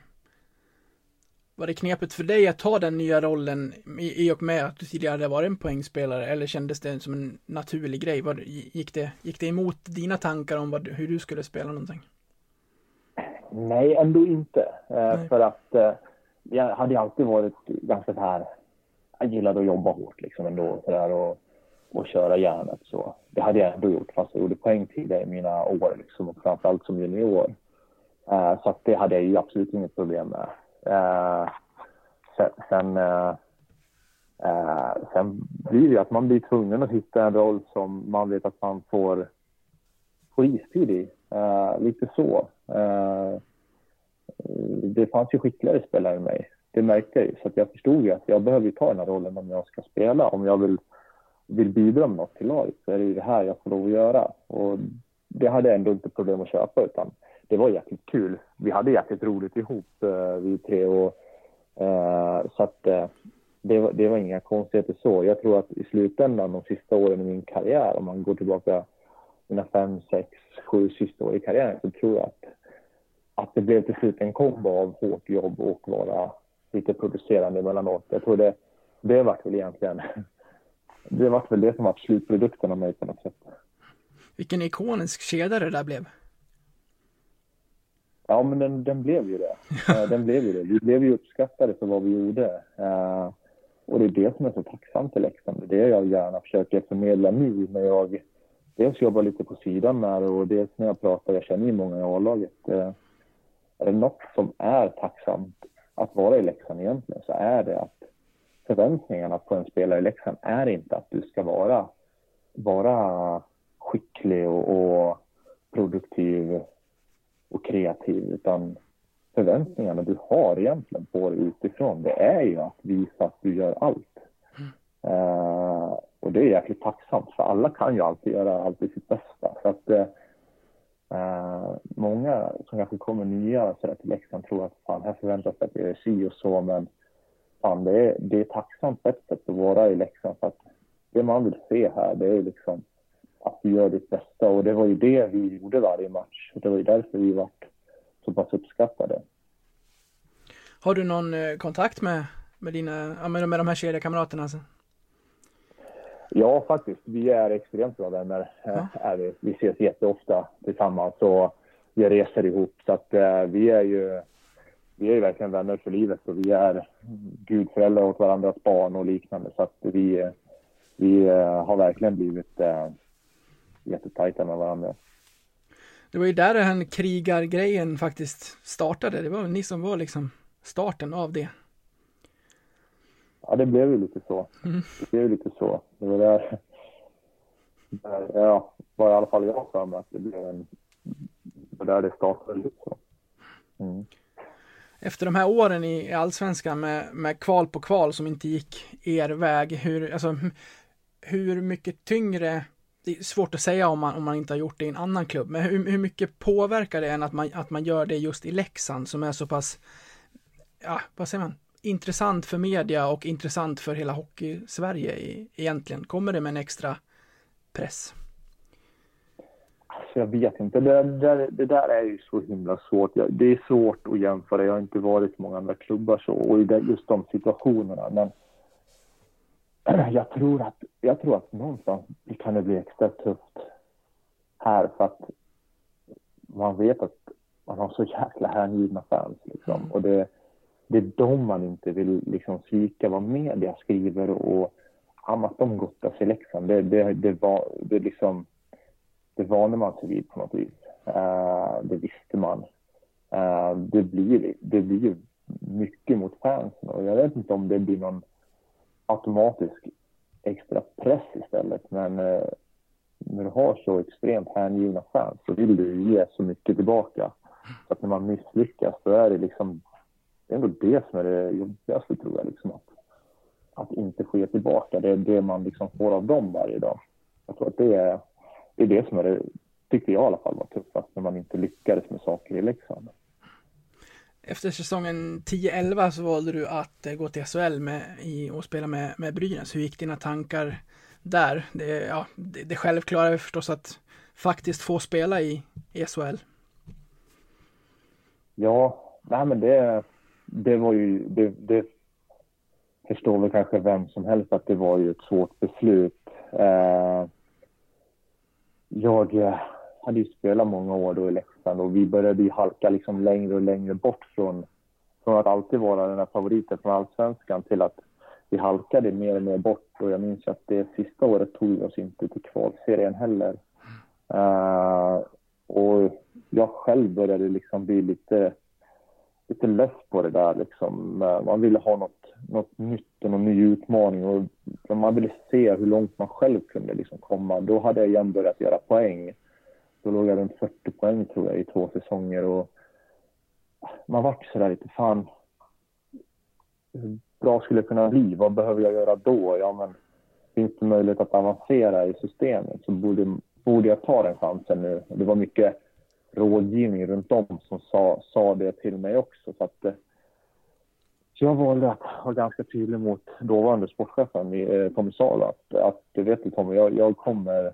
var det knepigt för dig att ta den nya rollen i, i och med att du tidigare hade varit en poängspelare eller kändes det som en naturlig grej? Var, gick, det, gick det emot dina tankar om vad, hur du skulle spela någonting? Nej, ändå inte. Eh, Nej. För att eh, jag hade alltid varit ganska så här, jag gillade att jobba hårt liksom ändå så där, och, och köra järnet så. Det hade jag ändå gjort fast jag gjorde poäng tidigare i mina år liksom och framförallt som junior. Eh, så att det hade jag ju absolut inget problem med. Eh, sen, sen, eh, eh, sen blir det att man blir tvungen att hitta en roll som man vet att man får, får istid i. Eh, lite så. Eh, det fanns ju skickligare spelare än mig. Det märkte jag ju. Så jag förstod ju att jag behöver ta den här rollen om jag ska spela. Om jag vill, vill bidra med något till laget så är det ju det här jag får lov att göra. Och det hade jag ändå inte problem att köpa utan det var jäkligt kul. Vi hade jäkligt roligt ihop eh, vi tre och eh, så att eh, det, var, det var inga konstigheter så. Jag tror att i slutändan de sista åren i min karriär, om man går tillbaka mina fem, sex, sju sista år i karriären så tror jag att, att det blev till slut en kombo av hårt jobb och vara lite producerande emellanåt. Jag tror det, det vart väl egentligen det vart väl det som var slutprodukten av mig på något sätt. Vilken ikonisk kedja det där blev. Ja, men den, den blev ju det. Eh, den blev ju det. Vi blev ju uppskattade för vad vi gjorde. Uh, och det är det som är så tacksamt till Leksand. Det är det jag gärna försöker förmedla nu när jag dels jobbar lite på sidan med och dels när jag pratar, jag känner ju många i A-laget. Uh, är det något som är tacksamt att vara i Leksand egentligen så är det att förväntningarna på en spelare i Leksand är inte att du ska vara, vara skicklig och, och produktiv och kreativ utan förväntningarna du har egentligen på dig utifrån det är ju att visa att du gör allt. Mm. Uh, och det är jäkligt tacksamt för alla kan ju alltid göra alltid sitt bästa. Så att, Uh, många som kanske kommer nya så där, till Leksand tror att fan, här förväntas det att det är si och så, men fan, det, är, det är tacksamt på ett sätt att vara i Leksand. För att det man vill se här, det är liksom att du gör ditt bästa och det var ju det vi gjorde varje match. Det var ju därför vi var så pass uppskattade. Har du någon eh, kontakt med, med dina, med de här kedjekamraterna? Ja, faktiskt. Vi är extremt bra vänner. Ja. Är vi. vi ses jätteofta tillsammans och vi reser ihop. Så att uh, vi är ju vi är ju verkligen vänner för livet och vi är gudföräldrar åt varandras barn och liknande. Så att vi, vi uh, har verkligen blivit uh, jättetajta med varandra. Det var ju där den krigargrejen faktiskt startade. Det var ni som var liksom starten av det. Ja, det blev ju lite så. Mm. Det blev lite så. Det var där, där ja, var i alla fall jag för mig att det blev en, det där det startade lite så. Mm. Efter de här åren i allsvenskan med, med kval på kval som inte gick er väg, hur, alltså, hur mycket tyngre det är svårt att säga om man, om man inte har gjort det i en annan klubb, men hur, hur mycket påverkar det en att man, att man gör det just i Leksand som är så pass, ja, vad säger man, intressant för media och intressant för hela hockey-Sverige egentligen? Kommer det med en extra press? Alltså jag vet inte. Det där, det där är ju så himla svårt. Det är svårt att jämföra. Jag har inte varit i många andra klubbar så, och i just de situationerna. Men jag tror att, jag tror att någonstans kan det bli extra tufft här för att man vet att man har så jäkla hängivna fans. Liksom. Mm. Och det, det är de man inte vill liksom svika, vad media skriver och att de gottar sig Leksand. Det, det, det, var, det, liksom, det vande man sig vid på något vis. Uh, det visste man. Uh, det, blir, det blir ju mycket mot fansen och jag vet inte om det blir någon automatisk extra press istället. Men uh, när du har så extremt hängivna fans så vill du ge så mycket tillbaka. Så att när man misslyckas då är det liksom det är ändå det som är det jobbigaste tror jag. Liksom, att, att inte ge tillbaka det, det man liksom får av dem varje dag. Jag tror att det är det, är det som är det, tyckte jag i alla fall var tuffast när man inte lyckades med saker i Leksand. Efter säsongen 10-11 så valde du att eh, gå till SHL med, i, och spela med, med Brynäs. Hur gick dina tankar där? Det, ja, det, det självklara är förstås att faktiskt få spela i, i SHL. Ja, nej men det, det var ju, det, det förstår väl kanske vem som helst att det var ju ett svårt beslut. Eh, jag eh, hade ju spelat många år då i Leksand och vi började ju halka liksom längre och längre bort från, från att alltid vara den här favoriten från allsvenskan till att vi halkade mer och mer bort och jag minns att det sista året tog vi oss inte till kvalserien heller. Uh, och jag själv började liksom bli lite lite less på det där liksom. Man ville ha något, något nytt och någon ny utmaning och man ville se hur långt man själv kunde liksom komma. Då hade jag igen börjat göra poäng. Då låg jag runt 40 poäng tror jag i två säsonger och man vart sådär lite fan. Hur bra skulle jag kunna bli? Vad behöver jag göra då? Ja, men finns det möjlighet att avancera i systemet så borde, borde jag ta den chansen nu. Det var mycket rådgivning runt om som sa, sa det till mig också. Så att, eh, så jag valde att vara ganska tydlig mot dåvarande sportchefen eh, Tommy Salo att, att du vet Tommy, jag, jag kommer eh,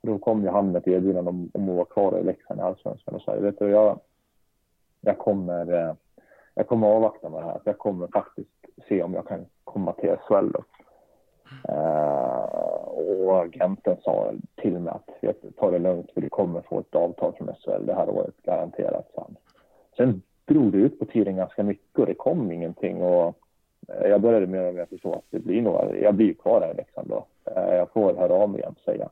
för då kom ju han med ett erbjudande om, om att vara kvar i Leksand i Allsvenskan och sa vet du, jag, jag kommer jag kommer avvakta med det här. Jag kommer faktiskt se om jag kan komma till SHL. Uh, och agenten sa till mig att ta det lugnt för du kommer få ett avtal från SHL det här året garanterat. Sen, sen drog det ut på tiden ganska mycket och det kom ingenting och eh, jag började med att förstå att det blir nog, jag blir kvar här i Leksand då. Eh, jag får höra av mig igen säga.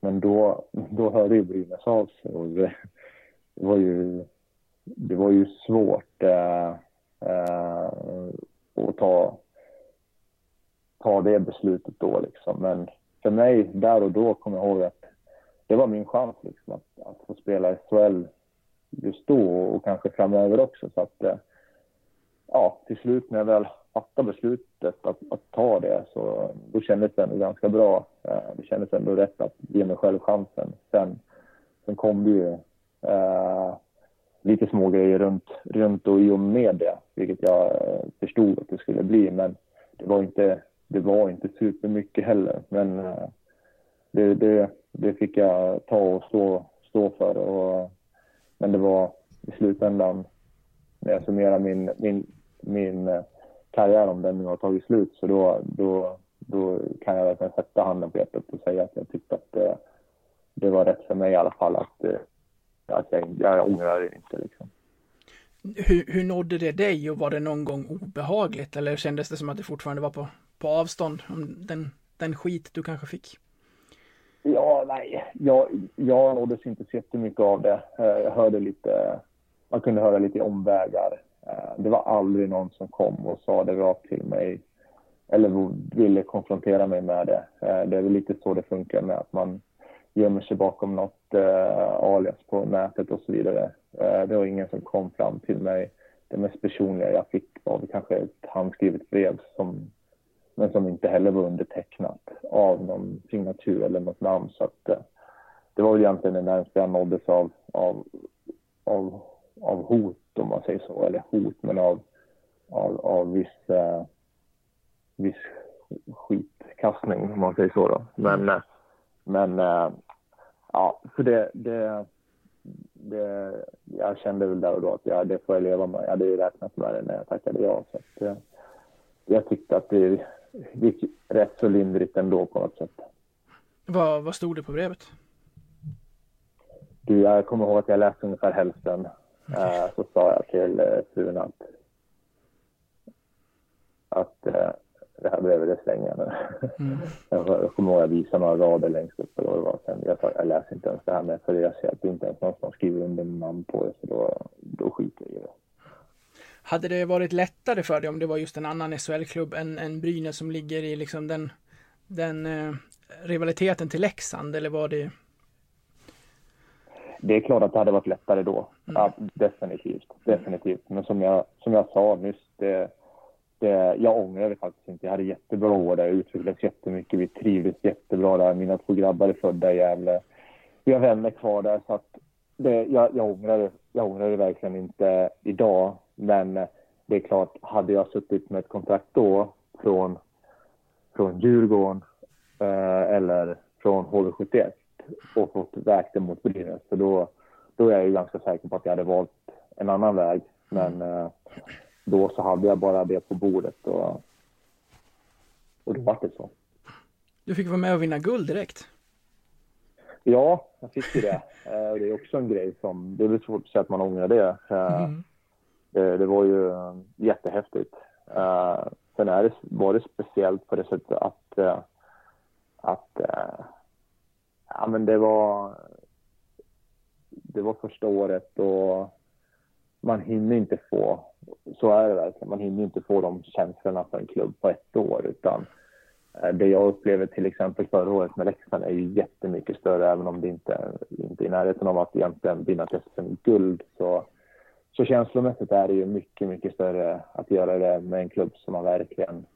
Men då, då hörde ju Brynäs av sig och det, det var ju, det var ju svårt eh, att ta ta det beslutet då liksom. Men för mig, där och då, kommer jag ihåg att det var min chans liksom, att, att få spela i SHL just då och kanske framöver också. Så att, eh, ja, till slut när jag väl fattade beslutet att, att ta det så då kändes det ändå ganska bra. Eh, det kändes ändå rätt att ge mig själv chansen. Sen, sen kom det ju eh, lite små grejer runt, runt och i och med det, vilket jag eh, förstod att det skulle bli. Men det var inte, det var inte supermycket heller. Men eh, det, det, det fick jag ta och stå, stå för. Och, men det var i slutändan, när jag summerar min, min, min eh, karriär, om den nu har tagit slut, så då, då, då kan jag verkligen sätta handen på hjärtat och säga att jag tyckte att det, det var rätt för mig i alla fall. Att, eh, att jag, jag ångrar det inte. Liksom. Hur, hur nådde det dig och var det någon gång obehagligt eller kändes det som att det fortfarande var på, på avstånd om den, den skit du kanske fick? Ja, nej, jag, jag nåddes inte så jättemycket av det. Eh, jag hörde lite, man kunde höra lite omvägar. Eh, det var aldrig någon som kom och sa det rakt till mig eller ville konfrontera mig med det. Eh, det är väl lite så det funkar med att man gömmer sig bakom något alias på nätet och så vidare. Det var ingen som kom fram till mig. Det mest personliga jag fick var kanske ett handskrivet brev som men som inte heller var undertecknat av någon signatur eller något namn. Så att, eh, det var väl egentligen det närmaste jag nåddes av, av, av, av hot, om man säger så. Eller hot, men av, av, av viss, eh, viss skitkastning, om man säger så. Då. Men, eh, men eh, ja, så det, det, det, jag kände väl där och då att ja, det får jag leva med. Jag hade ju räknat med det när jag tackade ja. Så att, eh, jag tyckte att det, gick rätt så lindrigt ändå på något sätt. Vad, vad stod det på brevet? Du, jag kommer ihåg att jag läste ungefär hälften. Okay. Uh, så sa jag till uh, frun att, att uh, det här brevet det slänger jag nu. Mm. jag, kommer ihåg att jag visade några rader längst upp. Det var sen, jag, sa, jag läser inte ens det här med för jag ser att det inte ens någon som skriver under namn på det. Så då, då skiter jag i det. Hade det varit lättare för dig om det var just en annan SHL-klubb än, än Brynäs som ligger i liksom den, den eh, rivaliteten till Leksand eller var det? Det är klart att det hade varit lättare då. Mm. Ja, definitivt, definitivt. Men som jag, som jag sa nyss, det, det, jag ångrar det faktiskt inte. Jag hade jättebra år där, utvecklades jättemycket. Vi trivdes jättebra där. Mina två grabbar är födda i Gävle. Vi har vänner kvar där, så att det, jag, jag, ångrar, jag ångrar det verkligen inte idag. Men eh, det är klart, hade jag suttit med ett kontrakt då från, från Djurgården eh, eller från HV71 och fått vägt det mot Brynäs, så då, då är jag ju ganska säker på att jag hade valt en annan väg. Men eh, då så hade jag bara det på bordet och, och då var det så. Du fick vara med och vinna guld direkt. Ja, jag fick ju det. Eh, det är också en grej som, det är svårt att säga att man ångrar det. Eh, mm. Det, det, var ju eh, jättehäftigt. Uh, sen är det, var det speciellt på det sättet att, uh, att uh, ja, men det var det var första året och man hinner inte få, så är det verkligen, man hinner inte få de känslorna för en klubb på ett år utan det jag upplever till exempel förra året med Leksand är ju jättemycket större även om det inte, inte är i närheten av att egentligen vinna ett SM-guld så så känslomässigt är det ju mycket, mycket större att göra det med en klubb som man verkligen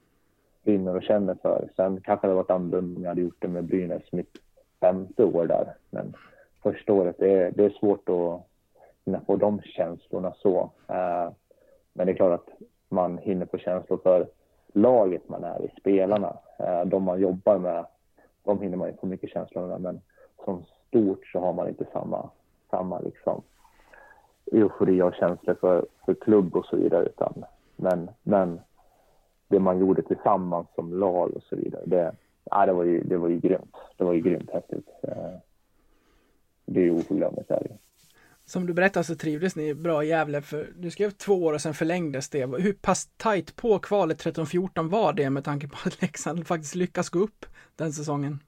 brinner och känner för. Sen kanske det varit annorlunda om jag hade gjort det med Brynäs mitt femte år där. Men första året, det är, det är svårt att hinna få de känslorna så. Eh, men det är klart att man hinner få känslor för laget man är i, spelarna. Eh, de man jobbar med, de hinner man ju få mycket känslor med. Men som stort så har man inte samma, samma liksom eufori och känslor för, för klubb och så vidare. Utan, men, men det man gjorde tillsammans som lag och så vidare, det, ja, det, var, ju, det var ju grymt. Det var ju grymt häftigt. Eh, det är ju oförglömligt. Som du berättade så trivdes ni bra i Gävle, för du skrev två år och sen förlängdes det. Hur pass tajt på kvalet 13-14 var det med tanke på att Leksand faktiskt lyckas gå upp den säsongen?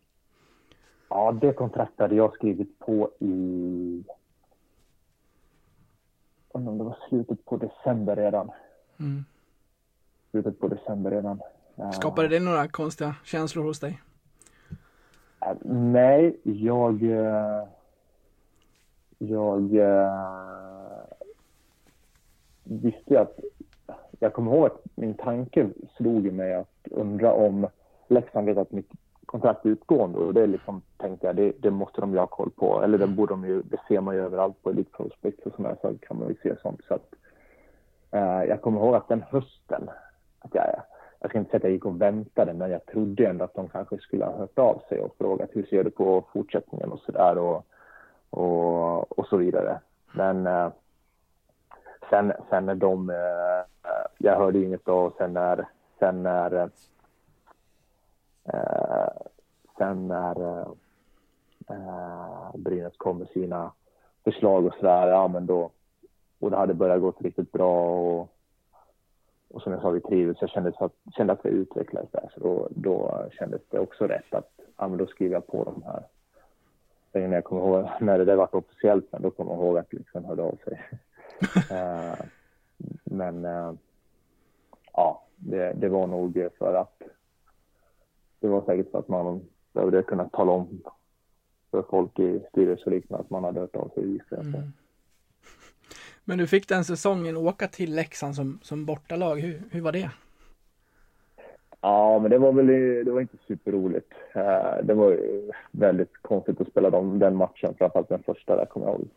Ja, det kontraktet hade jag skrivit på i undrar om det var slutet på december redan. Mm. Slutet på december redan. Skapade det några konstiga känslor hos dig? Uh, nej, jag... Uh, jag visste att... jag kommer ihåg att min tanke slog mig att undra om Leksand vet att mitt kontrakt utgående och det liksom tänkte jag, det, det, måste de ju ha koll på. Eller det borde de ju, det ser man ju överallt på Elite Prospect och sådana så kan man ju se sånt. Så att, eh, jag kommer ihåg att den hösten, att jag, jag ska inte säga att jag gick och väntade, men jag trodde ändå att de kanske skulle ha hört av sig och frågat hur ser du på fortsättningen och sådär och, och, och så vidare. Men eh, sen, sen när de, eh, jag hörde inget då och sen när, sen när Eh, sen när eh, Brynäs kom med sina förslag och sådär, ja men då, och det hade börjat gå riktigt bra och, och som jag sa, vi trivdes. Jag kände att, kände att vi utvecklades där, så då, då kändes det också rätt att, ja men då skriver jag på de här. Sen när jag kommer ihåg, när det där var officiellt, men då kommer jag ihåg att liksom hörde av sig. uh, men uh, ja, det, det var nog för att det var säkert för att man behövde kunna tala om för folk i styrelse och liknande att man hade hört av sig mm. Men du fick den säsongen åka till Leksand som, som bortalag. Hur, hur var det? Ja, men det var väl det var inte superroligt. Eh, det var väldigt konstigt att spela dem, den matchen, framförallt den första där kommer jag ihåg.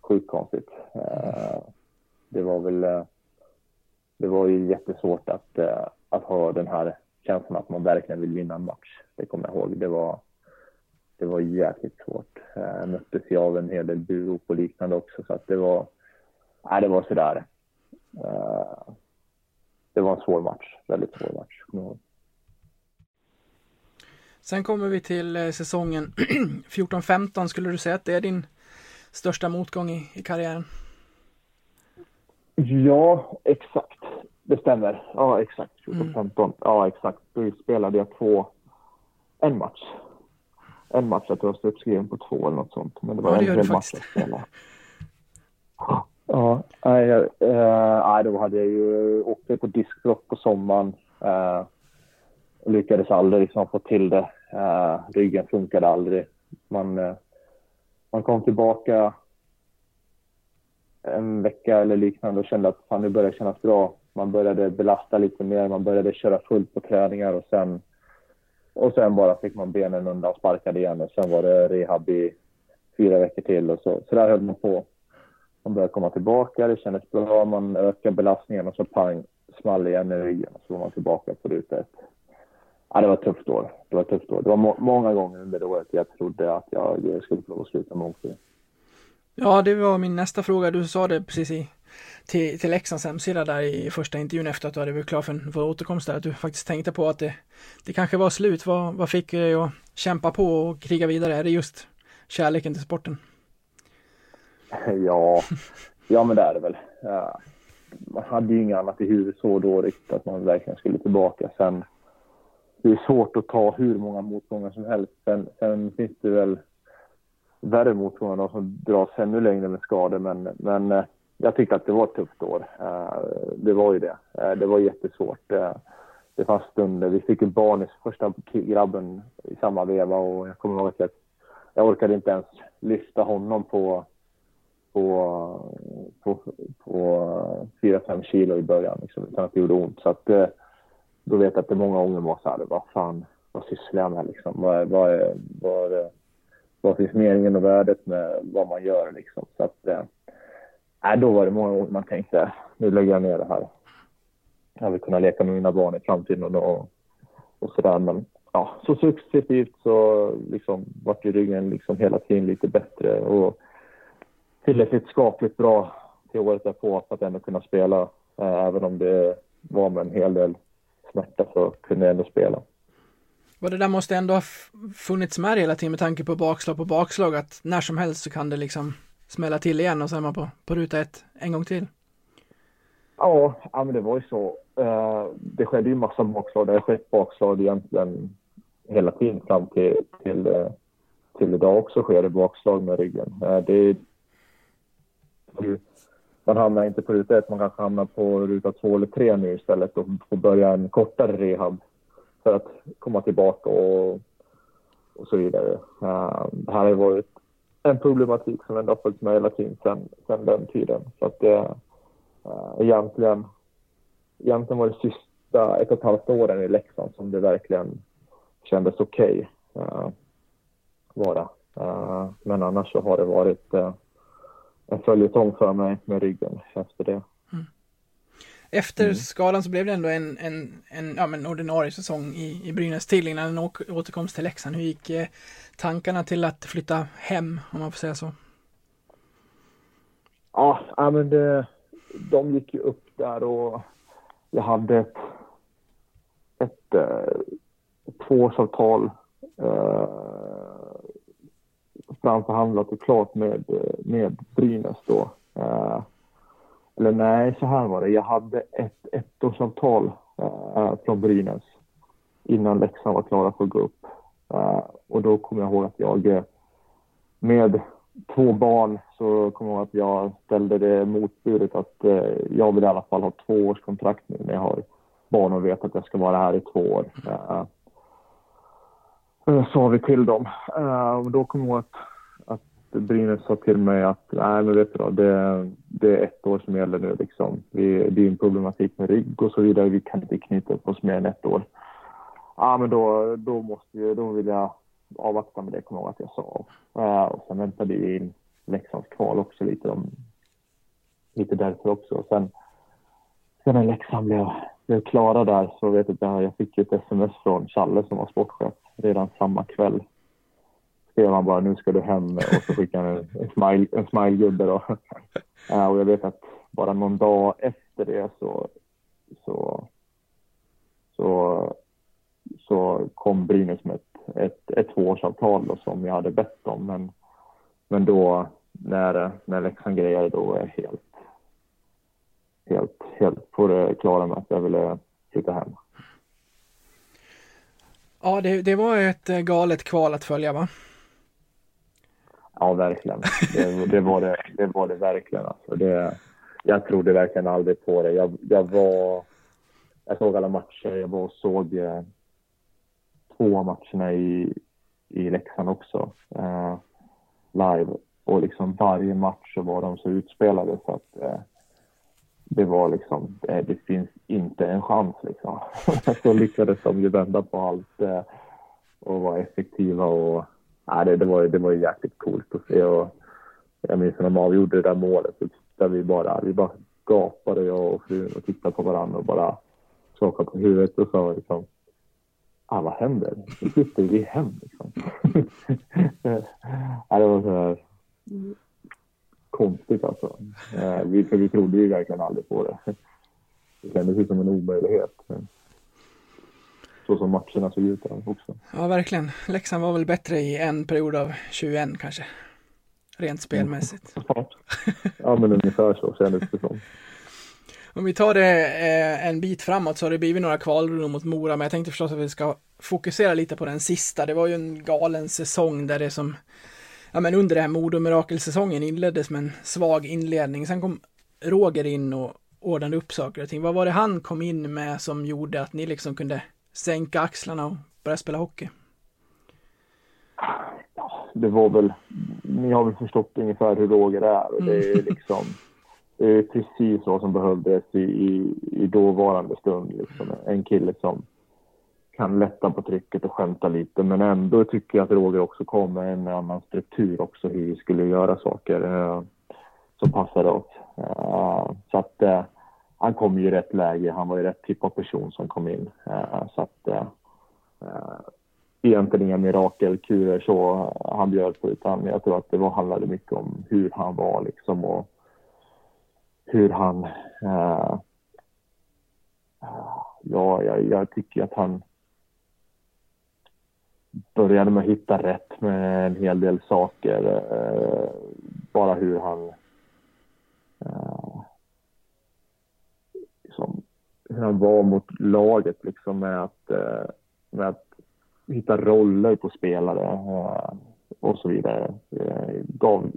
Sjukt konstigt. Eh, det var väl, eh, det var ju jättesvårt att, att ha den här känslan att man verkligen vill vinna en match. Det kommer jag ihåg. Det var, det var jäkligt svårt. Jag eh, möttes ju av en hel del burop och liknande också så att det var, nej det var sådär. Eh, det var en svår match, väldigt svår match. Sen kommer vi till eh, säsongen 14-15. Skulle du säga att det är din största motgång i, i karriären? Ja, exakt. Det stämmer. Ja, exakt. 2015. Mm. Ja, exakt. Då spelade jag två, en match. En match, jag tror jag stod uppskriven på två eller något sånt. Men det var ja, det en hel match jag spelade. Ja, nej, äh, då hade jag ju åkt på diskbrock på sommaren. Äh, lyckades aldrig liksom få till det. Äh, ryggen funkade aldrig. Man, äh, man kom tillbaka en vecka eller liknande och kände att fan, nu börjar det kännas bra man började belasta lite mer, man började köra fullt på träningar och sen, och sen bara fick man benen undan och sparkade igen och sen var det rehab i fyra veckor till och så, så där höll man på. Man började komma tillbaka, det kändes bra, man ökade belastningen och så pang, small igen i ryggen och så var man tillbaka på ruta ett. Ja, det var ett tufft år. Det var ett tufft år. Det var må många gånger under det året jag trodde att jag skulle få sluta med hockey. Ja, det var min nästa fråga. Du sa det precis i till, till Leksands hemsida där i första intervjun efter att du hade blivit klar för, för återkomst där, att du faktiskt tänkte på att det, det kanske var slut. Vad, vad fick dig att kämpa på och kriga vidare? Är det just kärleken till sporten? Ja, ja men det är det väl. Ja. Man hade ju inget annat i huvudet så då riktigt att man verkligen skulle tillbaka. Sen det är svårt att ta hur många motgångar som helst. Sen, sen finns det väl värre motgångar som dras ännu längre med skador. Men, men eh, jag tyckte att det var ett tufft år. Eh, det var ju det. Eh, det var jättesvårt. Eh, det fanns stunder. Vi fick ju barn, första grabben i samma veva och jag kommer ihåg att jag, jag orkade inte ens lyfta honom på på, på, på 4-5 kilo i början liksom, utan att det gjorde ont. Så att, då vet jag att det många gånger var så här, vad fan, vad sysslar jag med liksom? Vad, vad, vad, vad finns meningen och värdet med vad man gör liksom? Så att, äh, då var det många år man tänkte, nu lägger jag ner det här. Jag vill kunna leka med mina barn i framtiden och, då, och sådär. Men ja, så successivt så liksom vart ju ryggen liksom hela tiden lite bättre och tillräckligt skapligt bra till året därpå för att ändå kunna spela. Eh, även om det var med en hel del smärta så kunde jag ändå spela. Och det där måste ändå ha funnits med hela tiden med tanke på bakslag på bakslag att när som helst så kan det liksom smälla till igen och så är man på, på ruta ett en gång till. Ja, ja men det var ju så. Uh, det skedde ju massa bakslag. Det har skett bakslag egentligen hela tiden fram till, till, eh, till idag också sker det bakslag med ryggen. Uh, det man hamnar inte på ruta ett, man kanske hamnar på ruta två eller tre nu istället och får börja en kortare rehab för att komma tillbaka och, och så vidare. det här har varit en problematik som ändå har följt med hela tiden sedan, sedan den tiden. Så att det, äh, egentligen egentligen var det sista ett och ett halvt åren i Leksand som det verkligen kändes okej. Okay, äh, vara. Äh, men annars så har det varit en följetong för mig med ryggen efter det. Efter mm. skadan så blev det ändå en, en, en ja, men ordinarie säsong i, i Brynäs till innan en återkomst till Leksand. Hur gick eh, tankarna till att flytta hem, om man får säga så? Ja, men det, de gick ju upp där och jag hade ett, ett, ett eh, tvåårsavtal eh, framförhandlat och klart med, med Brynäs då. Eh, eller nej, så här var det. Jag hade ett ettårsavtal eh, från Brynäs innan Leksand var klara för att gå upp. Eh, och då kommer jag ihåg att jag eh, med två barn så kommer jag ihåg att jag ställde det motbudet att eh, jag vill i alla fall ha två års kontrakt nu när jag har barn och vet att jag ska vara här i två år. Eh, eh, uh, sa vi till dem. Uh, och då kommer jag ihåg att Brynäs sa till mig att nej men vet du då, det, det är ett år som gäller nu liksom. Vi, det är en problematik med rygg och så vidare. Vi kan inte knyta upp oss mer än ett år. Ja men då, då måste vi, då vill jag avvakta med det, kommer jag ihåg att jag sa. Uh, och sen väntade vi in Leksands kval också lite. De, lite därför också. sen, sen när Leksand blev, blev klara där så vet jag att jag fick ett sms från Challe som var sportchef redan samma kväll. Skrev han bara nu ska du hem och så skickade han en, en, smile, en smile då. Uh, och jag vet att bara någon dag efter det så, så, så, så kom Brynäs med ett ett, ett tvåårsavtal då, som jag hade bett om. Men, men då när, när Leksand grejade då var jag helt, helt, helt på det klara med att jag ville flytta hem. Ja, det, det var ett galet kval att följa va? Ja, verkligen. Det, det, var, det, det var det verkligen. Alltså. Det, jag trodde verkligen aldrig på det. Jag, jag var... Jag såg alla matcher. Jag var och såg eh, två matcherna i, i Leksand också eh, live. Och liksom varje match så var de så utspelade så att eh, det var liksom, eh, det finns inte en chans liksom. så lyckades de ju vända på allt eh, och vara effektiva och ja, det, det, var, det var ju jäkligt coolt att se och jag minns när de avgjorde det där målet så tittade vi bara, vi bara gapade jag och frun och tittade på varandra och bara skakade på huvudet och sa liksom ah, vad händer? Nu flyttar vi hem liksom. ja, det var så här konstigt alltså. Eh, vi, för vi trodde ju verkligen aldrig på det. Det kändes ju som en omöjlighet. Så som matcherna såg ut där också. Ja, verkligen. Leksand var väl bättre i en period av 21 kanske. Rent spelmässigt. ja, men ungefär så kändes det som. Om vi tar det eh, en bit framåt så har det blivit några kvalrum mot Mora, men jag tänkte förstås att vi ska fokusera lite på den sista. Det var ju en galen säsong där det som, ja men under det här Modo-mirakelsäsongen inleddes med en svag inledning. Sen kom Roger in och ordnade upp saker och ting. Vad var det han kom in med som gjorde att ni liksom kunde sänka axlarna och börja spela hockey? Ja, det var väl, ni har väl förstått ungefär hur Roger är och det är mm. liksom det är precis vad som behövdes i, i, i dåvarande stund. Liksom. En kille som kan lätta på trycket och skämta lite men ändå tycker jag att Roger också kom med en annan struktur också hur vi skulle göra saker eh, som passade oss. Eh, så att eh, han kom ju i rätt läge. Han var ju rätt typ av person som kom in. Eh, så att eh, eh, egentligen inga mirakelkurer så han bjöd på utan jag tror att det var, handlade mycket om hur han var liksom och hur han... Uh, ja, jag, jag, tycker att han började med att hitta rätt med en hel del saker. Uh, bara hur han... Uh, liksom, hur han var mot laget liksom med att, eh, med att hitta roller på spelare och så vidare. Eh, gav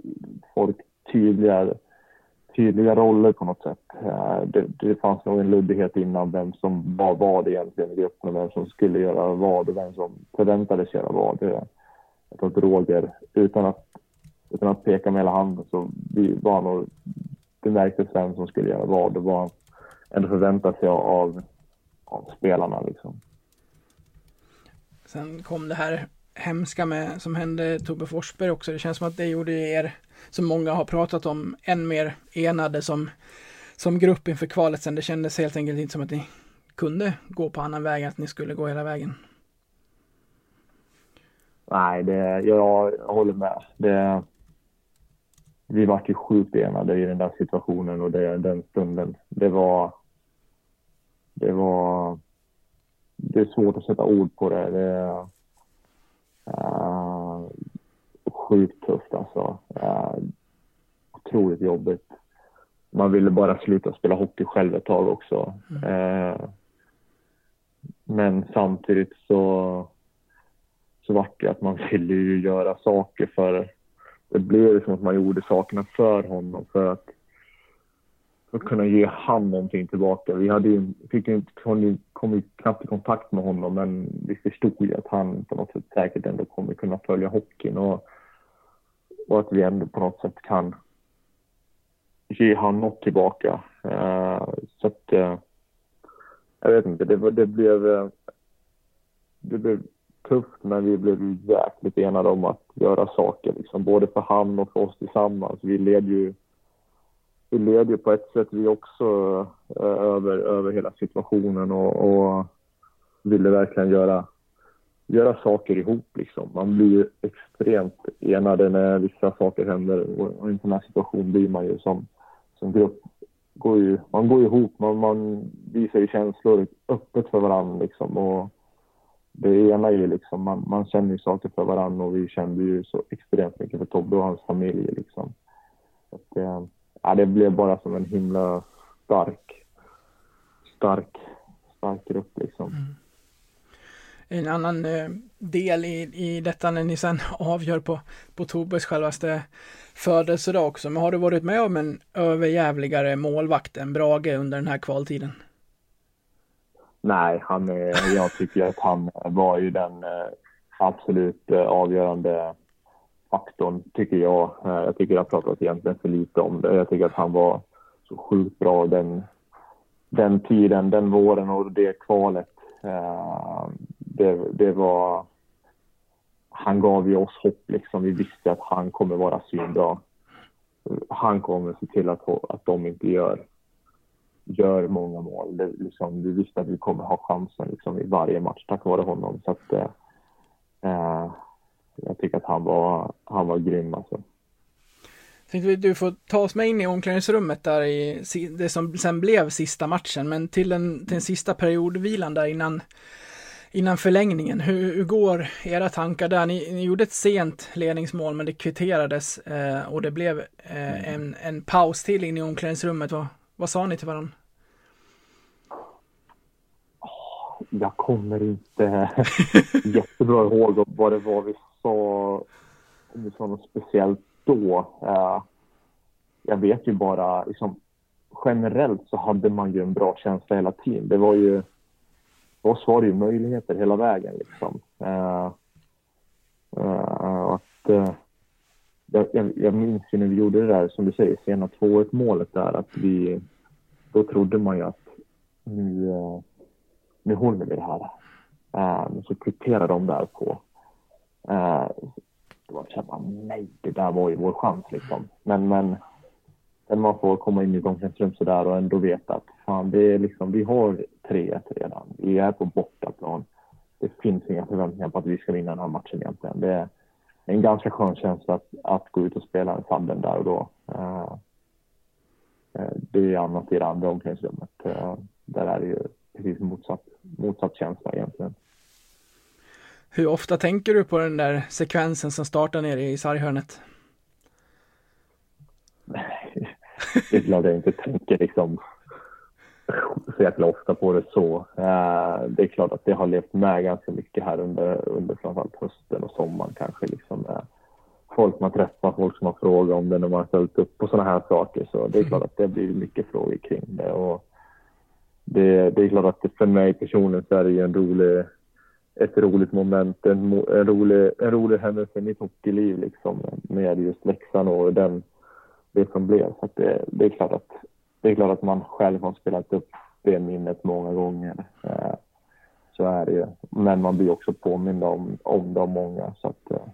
folk tydligare tydliga roller på något sätt. Eh, det, det fanns nog en luddighet innan vem som var vad egentligen i gruppen och vem som skulle göra vad och vem som förväntades göra vad. Jag tror att Roger, utan att, utan att peka med hela handen, så var han nog, det märktes vem som skulle göra vad. Det var ändå förväntar sig av, av spelarna. Liksom. Sen kom det här hemska med, som hände Tobbe Forsberg också. Det känns som att det gjorde er, som många har pratat om, än mer enade som, som grupp inför kvalet sen. Det kändes helt enkelt inte som att ni kunde gå på annan väg, att ni skulle gå hela vägen. Nej, det, jag, jag håller med. Det, vi vart ju sjukt enade i den där situationen och det, den stunden. Det var... Det var... Det är svårt att sätta ord på det. det är uh, sjukt tufft alltså. Uh, otroligt jobbigt. Man ville bara sluta spela hockey själv ett tag också. Mm. Uh, men samtidigt så, så vart det att man ville ju göra saker för det blev som att man gjorde sakerna för honom för att, att kunna ge han någonting tillbaka. Vi hade ju, fick ju, kom, kom ju knappt i kontakt med honom men vi förstod ju att han på något sätt säkert ändå kommer kunna följa hockeyn och, och att vi ändå på något sätt kan ge han något tillbaka. Uh, så att, uh, jag vet inte, det, det blev, eh, det blev tufft men vi blev jäkligt enade om att göra saker. Liksom, både för han och för oss tillsammans. Vi led ju, vi led ju på ett sätt vi också eh, över, över hela situationen och, och ville verkligen göra, göra saker ihop. Liksom. Man blir ju extremt enade när vissa saker händer och i en sån här situation blir man ju som, som grupp går ju, man går ihop, man, man visar ju känslor öppet för varandra liksom. Och, det ena är ju liksom, man, man känner ju saker för varandra och vi kände ju så extremt mycket för Tobbe och hans familj liksom. Att, eh, ja, det blev bara som en himla stark, stark, stark grupp liksom. Mm. En annan eh, del i, i detta när ni sen avgör på, på Tobbes självaste födelsedag också. Men har du varit med om en överjävligare målvakt än Brage under den här kvaltiden? Nej, han är, jag tycker att han var ju den eh, absolut eh, avgörande faktorn, tycker jag. Eh, jag tycker det har pratat egentligen för lite om det. Jag tycker att han var så sjukt bra den, den tiden, den våren och det kvalet. Eh, det, det var... Han gav ju oss hopp liksom. Vi visste att han kommer vara svinbra. Han kommer se till att, att de inte gör gör många mål. Det, liksom, vi visste att vi kommer ha chansen liksom, i varje match tack vare honom. Så att, eh, eh jag tycker att han var, han var grym alltså. Tänkte du får ta oss med in i omklädningsrummet där i det som sen blev sista matchen, men till den, till den sista periodvilan där innan, innan förlängningen. Hur, hur går era tankar där? Ni, ni, gjorde ett sent ledningsmål, men det kvitterades eh, och det blev eh, en, en paus till in i omklädningsrummet. Vad, vad sa ni till varandra? Jag kommer inte jättebra ihåg vad det var vi så, om vi sa något speciellt då. Eh, jag vet ju bara, liksom, generellt så hade man ju en bra känsla hela tiden. Det var ju, för oss var det ju möjligheter hela vägen liksom. Eh, eh, att, uh, jag, jag, minns ju när vi gjorde det där, som du säger, sena 2-1 målet där, att vi, då trodde man ju att nu, eh, nu håller vi det här. Um, så kvitterade de där på. Eh, det var så bara, nej, det där var ju vår chans liksom. Men, men sen man får komma in i ett omklädningsrum sådär och ändå veta att fan, det är liksom, vi har 3-1 redan. Vi är på bortaplan. Det finns inga förväntningar på att vi ska vinna den här matchen egentligen. Det är en ganska skön känsla att, att gå ut och spela en sanden där och då. Uh, det är annat i det andra omklädningsrummet. Uh, där är det ju precis motsatt, motsatt känsla egentligen. Hur ofta tänker du på den där sekvensen som startar nere i sarghörnet? Nej, det är klart jag inte tänker liksom så jäkla ofta på det så. Eh, det är klart att det har levt med ganska mycket här under, under framförallt hösten och sommaren kanske. Liksom, eh, folk man träffar, folk som har frågat om det när man har ställt upp på sådana här saker. Så det är klart att det blir mycket frågor kring det. Och det, det är klart att för mig personligen så är det ju en rolig, ett roligt moment, en, en, rolig, en rolig händelse i mitt hockeyliv liksom, med just Leksand och den, det som blev. Så det, det, är klart att det är klart att man själv har spelat upp det minnet många gånger. Eh, så är det ju. Men man blir också påmind om, om det av många. Så att, eh,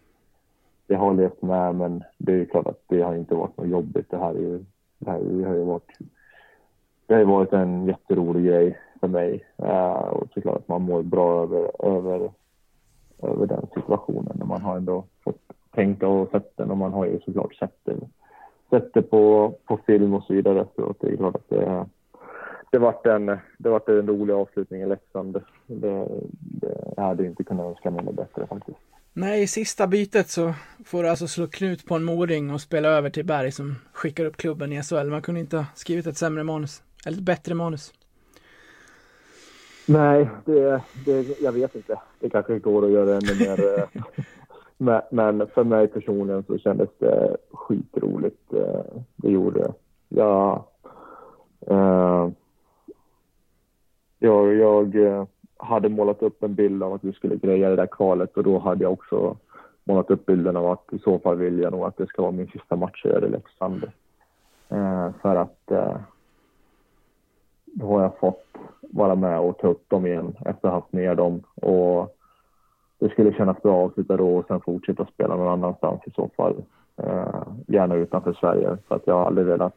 det har levt med, men det är klart att det har inte varit något jobbigt. Det här, är ju, det här har ju varit, det har varit en jätterolig grej för mig. Eh, och såklart att man mår bra över, över, över den situationen när man har ändå fått tänka och sett den och man har ju såklart sett det, sett det på, på film och så vidare efteråt. Det är klart att det, det vart en, det vart en rolig avslutning i Leksand. Det, det, det, jag hade inte kunnat önska mig något bättre faktiskt. Nej, i sista bytet så får du alltså slå knut på en moring och spela över till Berg som skickar upp klubben i SHL. Man kunde inte ha skrivit ett sämre manus, eller ett bättre manus. Nej, det, det, jag vet inte. Det kanske går att göra ännu mer. Eh, men, men för mig personligen så kändes det skitroligt. Eh, det gjorde det. Jag, eh, jag, jag hade målat upp en bild av att vi skulle greja det där kvalet och då hade jag också målat upp bilden av att i så fall vill jag nog att det ska vara min sista match i Leksand. Eh, för att eh, då har jag fått vara med och ta upp dem igen efter att ha haft ner dem. Och det skulle kännas bra att avsluta då och sen fortsätta spela någon annanstans i så fall. Eh, gärna utanför Sverige. För att jag har aldrig velat,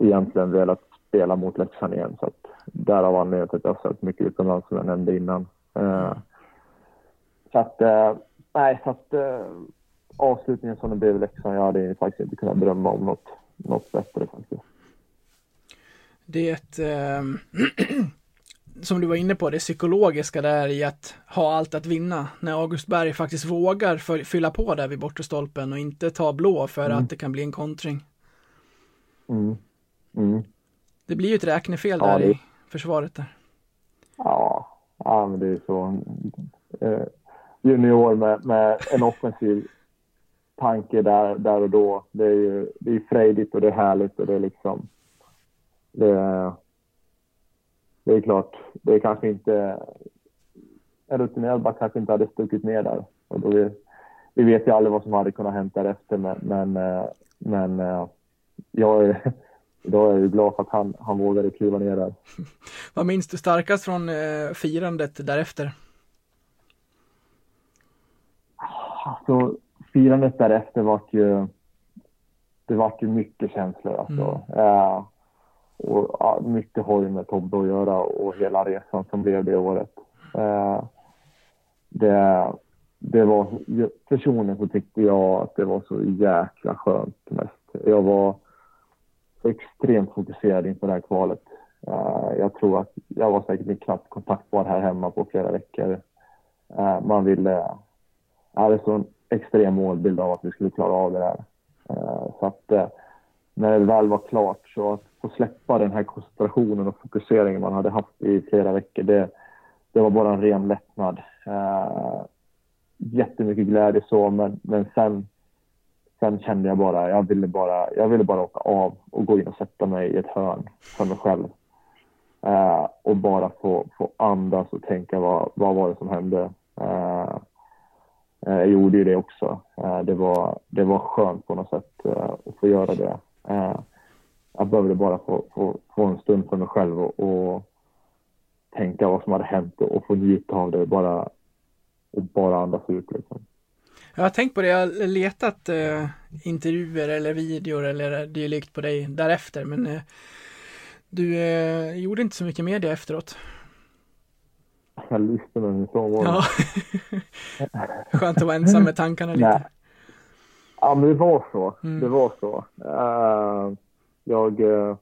egentligen velat spela mot Leksand igen. Så att därav anledningen till att jag har sökt mycket utomlands som jag nämnde innan. Eh, så att, eh, nej, så att eh, avslutningen som det blev i Leksand, jag hade faktiskt inte kunnat drömma om något, något bättre faktiskt. Det eh, som du var inne på, det psykologiska där i att ha allt att vinna. När August Berg faktiskt vågar fylla på där vid bortre stolpen och inte ta blå för mm. att det kan bli en kontring. Mm. Mm. Det blir ju ett räknefel ja, där det... i försvaret där. Ja, ja men det är så. Eh, junior med, med en offensiv tanke där, där och då. Det är ju det är frejdigt och det är härligt och det är liksom det, det är klart, det är kanske inte... En rutinerad back kanske inte hade stuckit ner där. Och då vi, vi vet ju aldrig vad som hade kunnat hända därefter, men, men, eh, men eh, jag är, idag är jag ju glad för att han, han vågade kliva ner där. vad minns du starkast från eh, firandet därefter? Alltså, firandet därefter var ju... Det var ju mycket känslor alltså. Mm. Uh, och ja, mycket har ju med Tobbe att göra och hela resan som blev det året. Eh, det, det var, personligen så tyckte jag att det var så jäkla skönt mest. Jag var extremt fokuserad inför det här kvalet. Eh, jag tror att jag var säkert knappt kontaktbar här hemma på flera veckor. Eh, man ville, jag hade så en extrem målbild av att vi skulle klara av det här. Eh, så att eh, när det väl var klart så att få släppa den här koncentrationen och fokuseringen man hade haft i flera veckor, det, det var bara en ren lättnad. Uh, jättemycket glädje så, men, men sen, sen kände jag bara, jag ville bara, jag ville bara åka av och gå in och sätta mig i ett hörn för mig själv. Uh, och bara få, få andas och tänka vad, vad var det som hände. Uh, jag gjorde ju det också. det, var, det var skönt på något sätt att få göra det. Eh, jag behövde bara få, få, få en stund för mig själv och, och, tänka vad som hade hänt och få njuta av det bara och bara andas ut liksom. Jag har tänkt på det, jag har letat eh, intervjuer eller videor eller dylikt på dig därefter men eh, du eh, gjorde inte så mycket media efteråt. Jag lyssnade så var det. Ja. Skönt att vara ensam med tankarna lite. Ja, men det var så. Mm. Det var så. Uh, jag... Uh,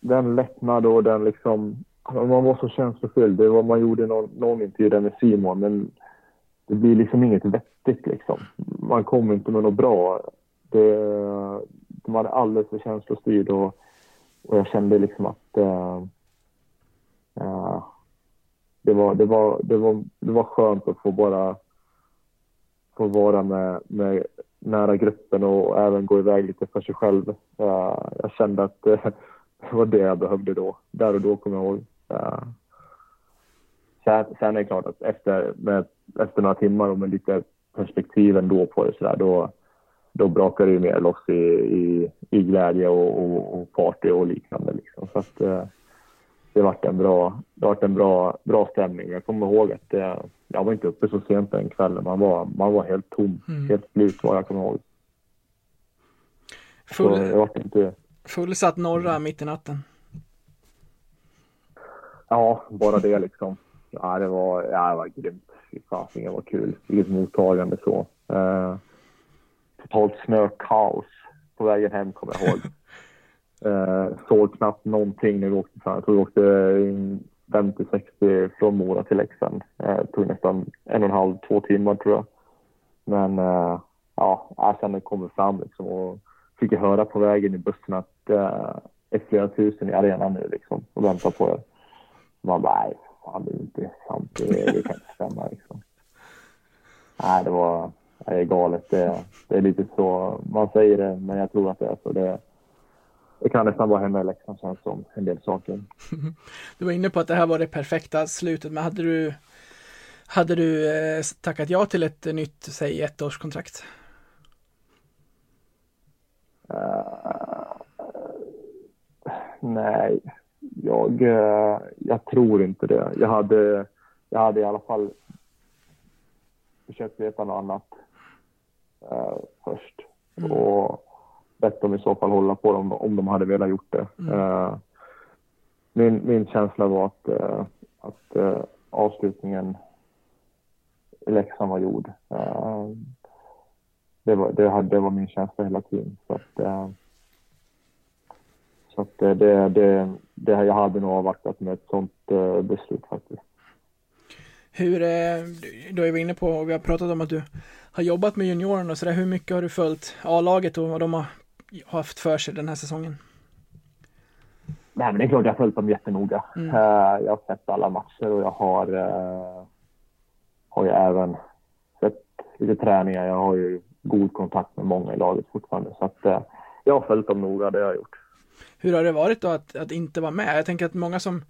den lättnad och den liksom... Man var så känslofylld. Det var, man gjorde någon, någon intervju där med Simon, men det blir liksom inget vettigt liksom. Man kom inte med något bra. Det, de hade alldeles för känslostyrd och, och jag kände liksom att uh, uh, det, var, det, var, det, var, det var skönt att få bara få vara med, med nära gruppen och även gå iväg lite för sig själv. Uh, jag kände att uh, det var det jag behövde då. Där och då kommer jag ihåg. Uh, sen, sen är det klart att efter, med, efter några timmar och med lite perspektiv ändå på det så där, då, då brakar det ju mer loss i, i, i glädje och, och, och party och liknande. Liksom. Så att, eh, det vart en bra, det vart en bra, bra stämning. Jag kommer ihåg att det, jag var inte uppe så sent den kvällen. Man var, man var helt tom, mm. helt slut vad jag kommer ihåg. Full, så det vart inte... Fullsatt norra mitt i natten. Ja, bara det liksom. Ja, det var, ja, det var grymt. Fy fasen, det var kul. Vilket mottagande så. Eh, totalt snökaos på vägen hem kommer jag ihåg. Eh, såg knappt någonting när vi åkte fram. Jag tror vi åkte eh, 50-60 från Mora till Leksand. Eh, tog nästan en och en halv, två timmar tror jag. Men eh, ja, jag kände jag kom fram liksom och fick jag höra på vägen i bussen att eh, är flera tusen i arenan nu liksom och väntar på er. Man bara, nej, fan det är inte sant. Det, det kan inte stämma liksom. Nej, det var det är galet. Det, det är lite så man säger det, men jag tror att det är så. Det, det kan nästan vara hemma i Leksand känns som en del saker. Du var inne på att det här var det perfekta slutet, men hade du hade du eh, tackat ja till ett nytt, säg ettårskontrakt? Uh, nej, jag, uh, jag tror inte det. Jag hade, jag hade i alla fall försökt veta något annat uh, först. Mm. Och bett dem i så fall hålla på dem om de hade velat gjort det. Mm. Uh, min, min känsla var att, uh, att uh, avslutningen i Leksand var gjord. det, var, det, det var min känsla hela tiden. Så att, så att det, det, det, det, jag hade nog avvaktat med ett sånt beslut faktiskt. Hur, då är vi inne på, och vi har pratat om att du har jobbat med juniorerna och sådär, hur mycket har du följt A-laget och vad de har haft för sig den här säsongen? Nej, men det är klart jag har följt dem jättenoga. Mm. Uh, jag har sett alla matcher och jag har, uh, har ju även sett lite träningar. Jag har ju god kontakt med många i laget fortfarande. Så att, uh, jag har följt dem noga, det har jag gjort. Hur har det varit då att, att inte vara med? Jag tänker att många som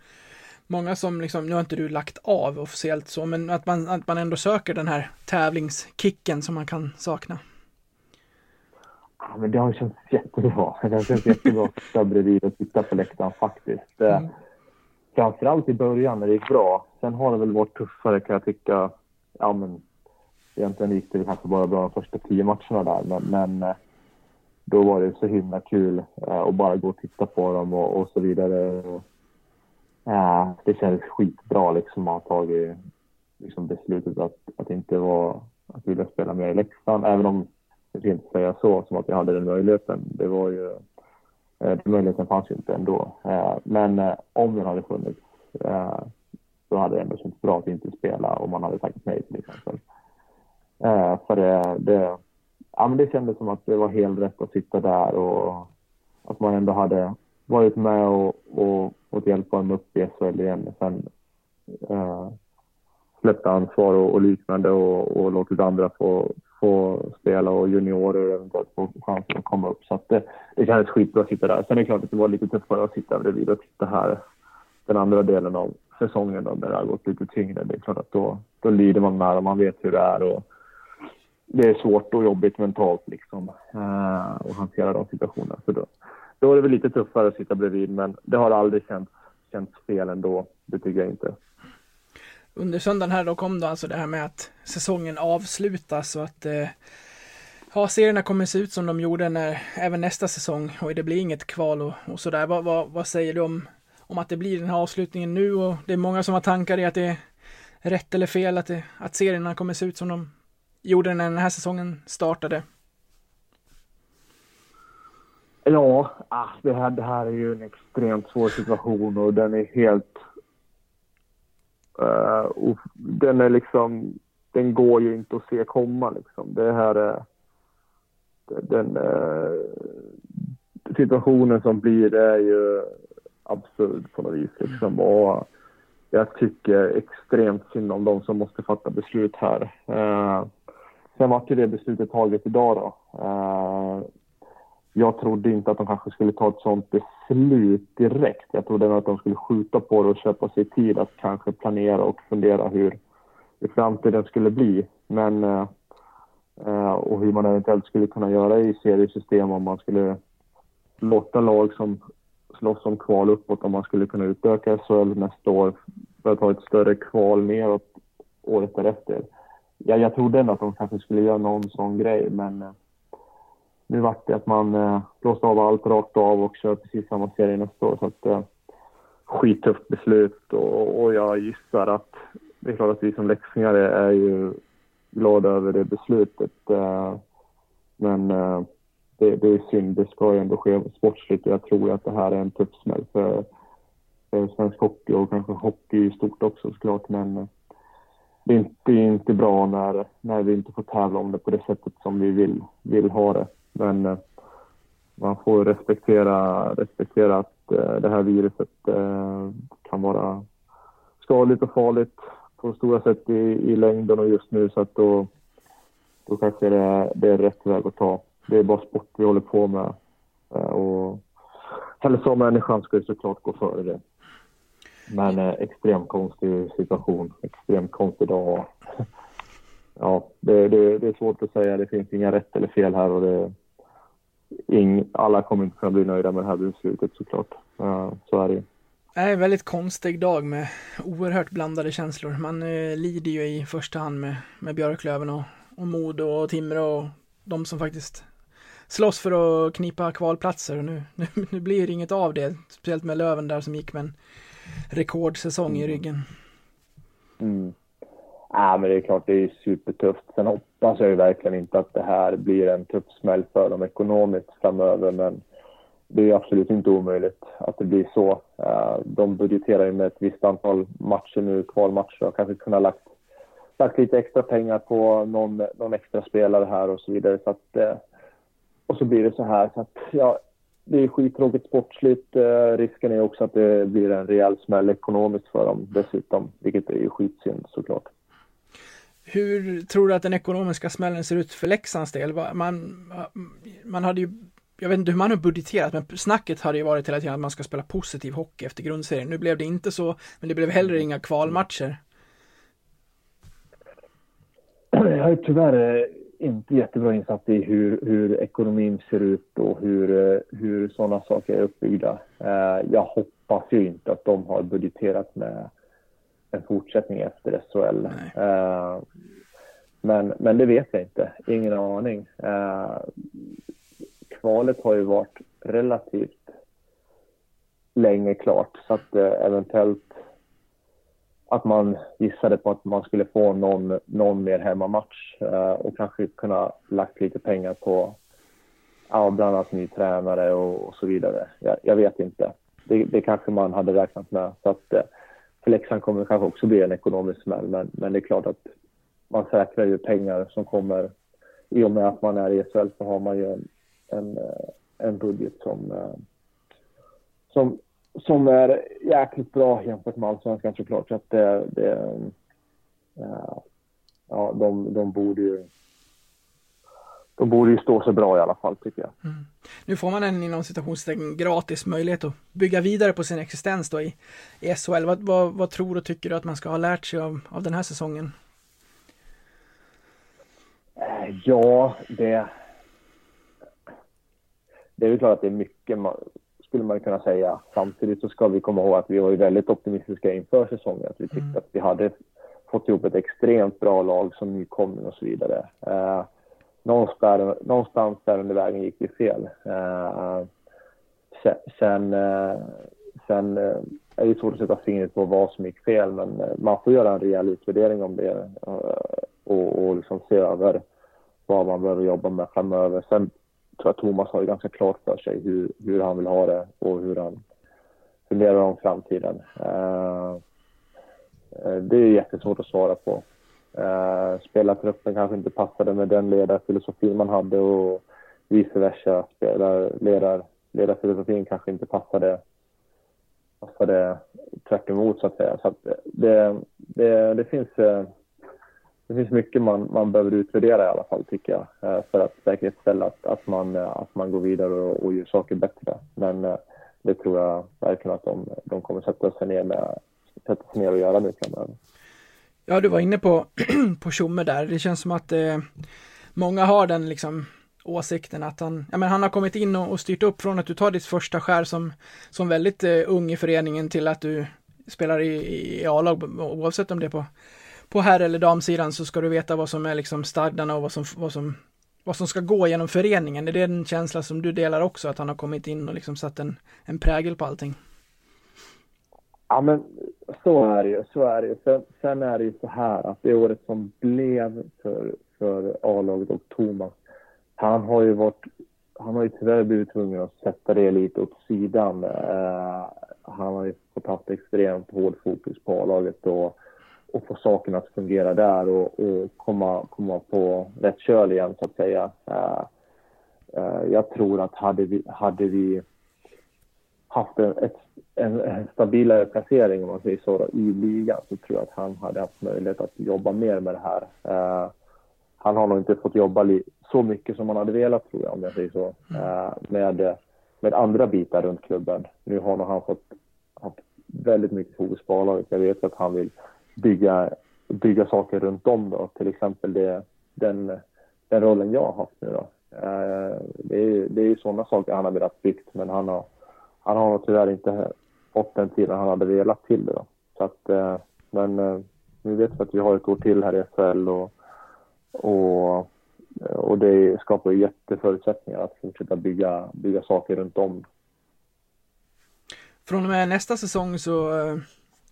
Många som liksom, nu har inte du lagt av officiellt så, men att man, att man ändå söker den här tävlingskicken som man kan sakna. Ja, men det har känts jättebra. Det har känts jättebra att sitta bredvid och titta på läktaren faktiskt. Mm. Framförallt i början när det gick bra. Sen har det väl varit tuffare kan jag tycka. Ja, men egentligen gick det kanske bara bra de första tio matcherna där, men, men eh, då var det så himla kul eh, att bara gå och titta på dem och, och så vidare. Ja, det kändes skitbra liksom att ha tagit liksom beslutet att, att inte vara, att vilja spela mer i Leksand, även om rent säga så, som att jag hade den möjligheten. Det var ju, eh, den möjligheten fanns ju inte ändå. Eh, men eh, om den hade funnits så hade det ändå känts bra att inte spela om man hade tackat nej till exempel. För det, det, ja, men det kändes som att det var helt rätt att sitta där och att man ändå hade varit med och, och fått hjälpa dem upp i SHL igen. Sen uh, släppte ansvar och, och liknande och, och låtit andra få, få spela och juniorer eventuellt få chansen att komma upp. Så att det, det kändes skitbra att sitta där. Sen är det klart att det var lite tuffare att sitta bredvid och titta här den andra delen av säsongen då, när det har gått lite tyngre. Det är klart att då, då lider man med och man vet hur det är. Och det är svårt och jobbigt mentalt liksom eh, att hantera de situationerna. Så då, då är det väl lite tuffare att sitta bredvid, men det har aldrig känts, känts fel ändå. Det tycker jag inte under söndagen här då kom då alltså det här med att säsongen avslutas och att eh, ja, serierna kommer se ut som de gjorde när, även nästa säsong och det blir inget kval och, och sådär. Vad, vad, vad säger du om, om att det blir den här avslutningen nu och det är många som har tankar i att det är rätt eller fel att, det, att serierna kommer se ut som de gjorde när den här säsongen startade? Ja, ah, det här, det här är ju en extremt svår situation och den är helt Uh, och den är liksom, den går ju inte att se komma liksom. Det här är den uh, situationen som blir det är ju absurd på något vis liksom. Och jag tycker extremt synd om de som måste fatta beslut här. Uh, sen var det beslutet taget idag då. Jag trodde inte att de kanske skulle ta ett sånt beslut direkt. Jag trodde att de skulle skjuta på det och köpa sig tid att kanske planera och fundera hur, hur framtiden skulle bli. Men eh, Eh, och hur man eventuellt skulle kunna göra i seriesystem om man skulle låta lag som slåss om kval uppåt, om man skulle kunna utöka SHL nästa år för att ha ett större kval neråt året därefter. Ja, jag trodde ändå att de kanske skulle göra någon sån grej, men eh, nu vart det att man eh, blåste av allt rakt av och kör precis samma serie nästa år. Så att, eh, skittufft beslut och, och jag gissar att det är klart att vi som leksingar är ju glada över det beslutet. Eh, men eh, det, det, är synd, det ska ju ändå ske sportsligt och jag tror att det här är en tuff smäll för, för svensk hockey och kanske hockey i stort också såklart. Men eh, det är inte, inte bra när, när vi inte får tävla om det på det sättet som vi vill, vill ha det. Men eh, man får respektera, respektera att eh, det här viruset eh, kan vara skadligt och farligt på stora sätt i, i längden och just nu så att då, då kanske det är, det är rätt väg att ta. Det är bara sport vi håller på med eh, och hälsa och människan ska ju såklart gå före det. Men eh, extremt konstig situation, extremt konstig dag. Ja, det, det, det, är svårt att säga. Det finns inga rätt eller fel här och det, ing, alla kommer inte kunna bli nöjda med det här beslutet såklart. Uh, så är det ju. Det är en väldigt konstig dag med oerhört blandade känslor. Man eh, lider ju i första hand med, med Björklöven och, och Modo och Timrå och de som faktiskt slåss för att knipa kvalplatser och nu, nu, nu blir det inget av det. Speciellt med Löven där som gick med en rekordsäsong i ryggen. Mm. Ja, men det är klart, det är supertufft. Sen hoppas jag ju verkligen inte att det här blir en tuff smäll för dem ekonomiskt framöver, men det är absolut inte omöjligt att det blir så. Eh, de budgeterar ju med ett visst antal matcher nu, kvalmatcher, och kanske kunna lagt, lagt lite extra pengar på någon, någon extra spelare här och så vidare. Så att, eh, och så blir det så här. Så att, ja, det är skittråkigt sportsligt. Eh, risken är också att det blir en rejäl smäll ekonomiskt för dem dessutom, vilket är ju skitsynd såklart. Hur tror du att den ekonomiska smällen ser ut för Leksands del? Man, man hade ju jag vet inte hur man har budgeterat, men snacket hade ju varit hela tiden att man ska spela positiv hockey efter grundserien. Nu blev det inte så, men det blev heller inga kvalmatcher. Jag är tyvärr eh, inte jättebra insatt i hur, hur ekonomin ser ut och hur, eh, hur sådana saker är uppbyggda. Eh, jag hoppas ju inte att de har budgeterat med en fortsättning efter SHL. Men, men det vet jag inte, ingen aning kvalet har ju varit relativt länge klart så att eh, eventuellt att man gissade på att man skulle få någon, någon mer hemmamatch eh, och kanske kunna lagt lite pengar på ja, bland annat ny tränare och, och så vidare. Jag, jag vet inte. Det, det, kanske man hade räknat med. Så att, eh, för Leksand kommer det kanske också bli en ekonomisk smäll, men, men det är klart att man säkrar ju pengar som kommer i och med att man är i SHL så har man ju en, en, eh, en budget som, eh, som, som är jäkligt bra jämfört med allsvenskan såklart. Så att det, det eh, ja, de, de borde ju de borde ju stå sig bra i alla fall tycker jag. Mm. Nu får man en inom citationstecken gratis möjlighet att bygga vidare på sin existens då i, i SHL. Vad, vad, vad, tror och tycker du att man ska ha lärt sig av, av den här säsongen? Ja, det, det är ju klart att det är mycket, skulle man kunna säga. Samtidigt så ska vi komma ihåg att vi var ju väldigt optimistiska inför säsongen. Att vi tyckte mm. att vi hade fått ihop ett extremt bra lag som nykomling och så vidare. Eh, någonstans, där, någonstans där under vägen gick det fel. Uh, sen, uh, sen uh, är det svårt att sätta fingret på vad som gick fel, men man får göra en rejäl utvärdering om det och, och liksom se över vad man behöver jobba med framöver. Sen tror jag Thomas har ganska klart för sig hur, hur han vill ha det och hur han funderar om framtiden. Uh, det är jättesvårt att svara på. Uh, spelartruppen kanske inte passade med den ledarfilosofin man hade och vice versa. Spelar, ledar, ledarfilosofin kanske inte passade, passade tvärt emot, så att säga. Så att det, det, det finns eh, det finns mycket man, man behöver utvärdera i alla fall tycker jag eh, för att säkerställa att, att, man, att man går vidare och, och gör saker bättre. Men det tror jag verkligen att de, de kommer sätta sig ner, med, sätta sig ner och göra nu framöver. Ja, du var inne på, på Tjomme där. Det känns som att eh, många har den liksom åsikten att han, ja men han har kommit in och, och styrt upp från att du tar ditt första skär som, som väldigt eh, ung i föreningen till att du spelar i, i A-lag oavsett om det är på, på herr eller damsidan så ska du veta vad som är liksom stadgarna och vad som, vad som, vad som ska gå genom föreningen. Är det den känsla som du delar också, att han har kommit in och liksom satt en, en prägel på allting? Ja, men så är det ju. Så är det ju. Sen, sen är det ju så här att det året som blev för, för A-laget och Thomas, han har ju varit han har ju tyvärr blivit tvungen att sätta det lite åt sidan. Uh, han har ju fått haft extremt hård fokus på A-laget och, och få sakerna att fungera där och, och, komma, komma på rätt köl igen så att säga. Uh, uh, jag tror att hade vi, hade vi haft ett, en, en, stabilare placering om man säger så i ligan så tror jag att han hade haft möjlighet att jobba mer med det här. han har nog inte fått jobba så mycket som man hade velat tror jag, om jag säger så. Mm. med, med andra bitar runt klubben. Nu har nog han fått haft väldigt mycket fokus på A-laget. Jag vet att han vill bygga, bygga saker runt om då. Till exempel det, den, den rollen jag har haft nu då. Eh, det är, det är ju sådana saker han har velat byggt, men han har, han har nog tyvärr inte fått den tiden han hade velat till det då. Så att, eh, men eh, nu vet vi att vi har ett år till här i SHL och, och och det skapar jätteförutsättningar att fortsätta bygga, bygga saker runt om. Från och med nästa säsong så eh,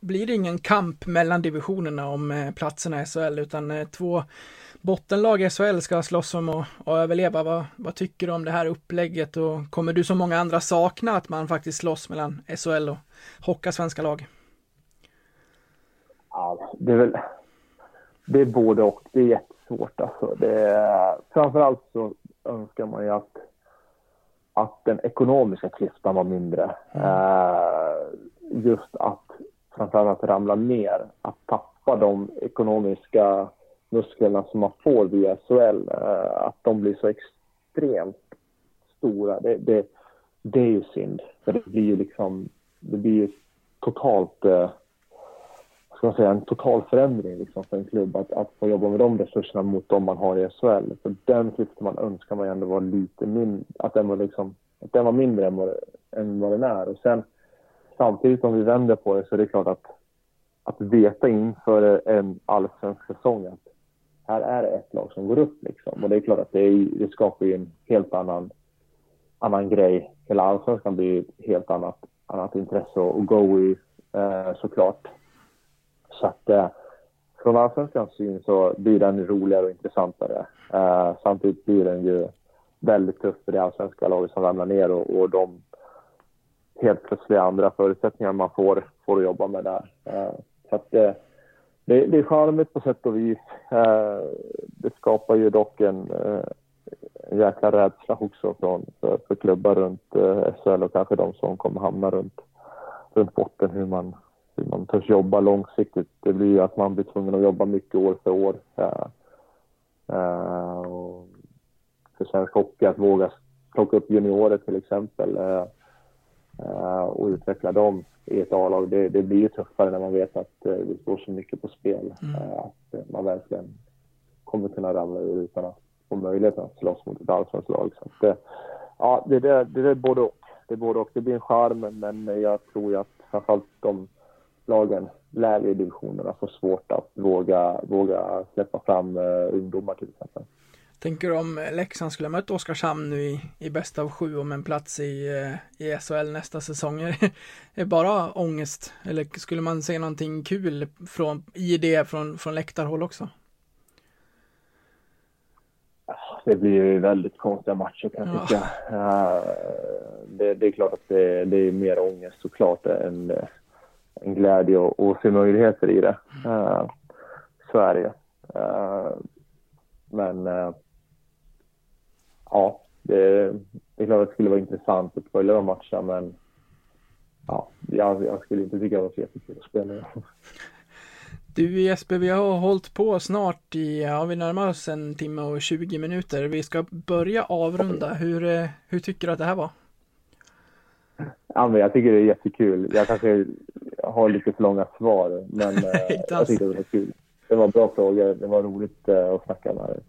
blir det ingen kamp mellan divisionerna om eh, platserna i SHL utan eh, två bottenlag i SHL ska slåss om att, att överleva. Vad, vad, tycker du om det här upplägget och kommer du som många andra sakna att man faktiskt slåss mellan SHL och Hocka svenska lag? Ja, det är väl det är både och. Det är svårt alltså. Det är, framförallt så önskar man ju att, att den ekonomiska klyftan var mindre. Mm. Uh, just att framförallt ramla ner, att tappa de ekonomiska musklerna som man får via SHL, eh, att de blir så extremt stora. Det, det, det är ju synd, för det blir ju liksom, det blir ju totalt eh, Vad ska man säga, en total förändring liksom för en klubb att, att få jobba med de resurserna mot de man har i SHL. För den klyftan man önskar man ju ändå var lite mindre, att den var liksom, att den var mindre än vad, än vad den är. Och sen samtidigt om vi vänder på det så är det klart att, att veta inför en allsvensk säsong att här är det ett lag som går upp liksom. Och det är klart att det, är, det skapar ju en helt annan, annan grej. Hela allsvenskan blir ett helt annat, annat intresse att gå i eh, såklart. Så att eh, från allsvenskans syn så blir den roligare och intressantare. Eh, samtidigt blir den ju väldigt tuff för det allsvenska laget som ramlar ner och, och de helt plötsliga andra förutsättningar man får, får att jobba med där. Eh, så att det, det, det är charmigt på sätt och vis. Eh, det skapar ju dock en, eh, en jäkla rädsla också från, för, för klubbar runt eh, SHL och kanske de som kommer hamna runt, runt botten, hur man, hur man törs jobba långsiktigt. Det blir ju att man blir tvungen att jobba mycket år för år. Uh, för svensk hockey att våga plocka upp juniorer till exempel och utveckla dem i ett A-lag. Det, det, blir ju tuffare när man vet att det står så mycket på spel. Mm. att man verkligen kommer kunna ramla ur utan att få möjligheten att slåss mot ett allsvenskt lag. Så att, ja, det, det, det är både och. Det är både och. Det blir en charm, men jag tror ju att framförallt de lagen lägre i divisionerna får svårt att våga, våga släppa fram ungdomar till exempel. Tänker du om Leksand skulle möta Oskarshamn nu i, i bästa av sju om en plats i, eh, i SHL nästa säsong? Är det bara ångest? Eller skulle man se någonting kul från, i det från, från läktarhåll också? Det blir ju väldigt konstiga matcher kan jag ja. tycka. Det, det, är klart att det, det, är mer ångest såklart än, en glädje och, och se möjligheter i det. Så är det uh, Men ja, det, det är klart att det skulle vara intressant att följa de matcherna men ja, jag, jag skulle inte tycka det var så jättekul att spela. Du Jesper, vi har hållit på snart i, ja vi närmar oss en timme och 20 minuter. Vi ska börja avrunda. Hur, hur tycker du att det här var? Ja, men jag tycker det är jättekul. Jag kanske har lite för långa svar, men eh, jag tycker det var kul. Det var bra frågor. Det var roligt eh, att snacka med dig.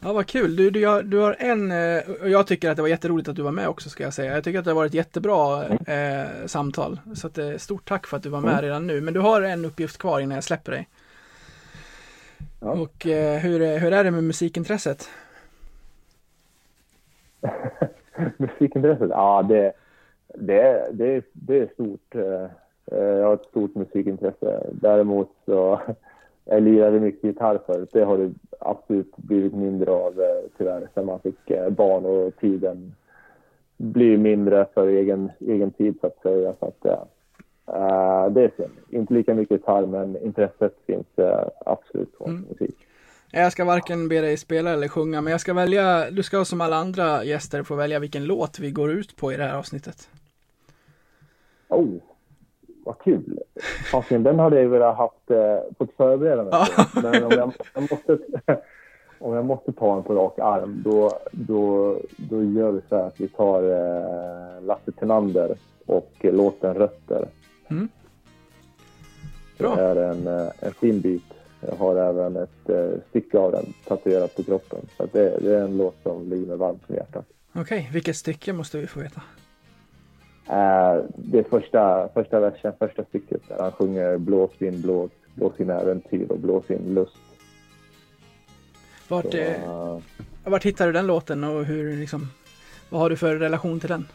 Ja, vad kul. Du, du, har, du har en, eh, och jag tycker att det var jätteroligt att du var med också ska jag säga. Jag tycker att det har varit jättebra eh, samtal. Så att, eh, stort tack för att du var med Mm. redan nu. Men du har en uppgift kvar innan jag släpper dig. Ja. Och eh, hur, är- hur är det med musikintresset? Musikintresset? Ja, det, det, det, det är stort. Eh, Jag har ett stort musikintresse. Däremot så jag lirade mycket gitarr förut. Det har det absolut blivit mindre av eh, tyvärr sen man fick eh, barn och tiden blir mindre för egen, egen tid så att säga. Så att, eh, det är synd. Inte lika mycket gitarr men intresset finns eh, absolut kvar för musik. Jag ska varken be dig spela eller sjunga, men jag ska välja, du ska som alla andra gäster få välja vilken låt vi går ut på i det här avsnittet. Oh, vad kul! Fasiken, den hade jag velat haft eh, fått förbereda mig på. Men om jag, jag måste, om jag måste ta en på rak arm, då, då, då gör vi så här att vi tar eh, Lasse Thenander och låten Rötter. Mm. Det Bra. är en, eh, en fin bit. Jag har även ett eh, stycke av den tatuerat på kroppen. Så det, det är en låt som ligger mig varmt om hjärtat. Okej, vilket stycke måste vi få veta? Eh, det är första, första versen, första stycket där han sjunger blås vind, blås, blås in äventyr och blås in lust. Vart, Så, eh, vart hittar du den låten och hur liksom, vad har du för relation till den?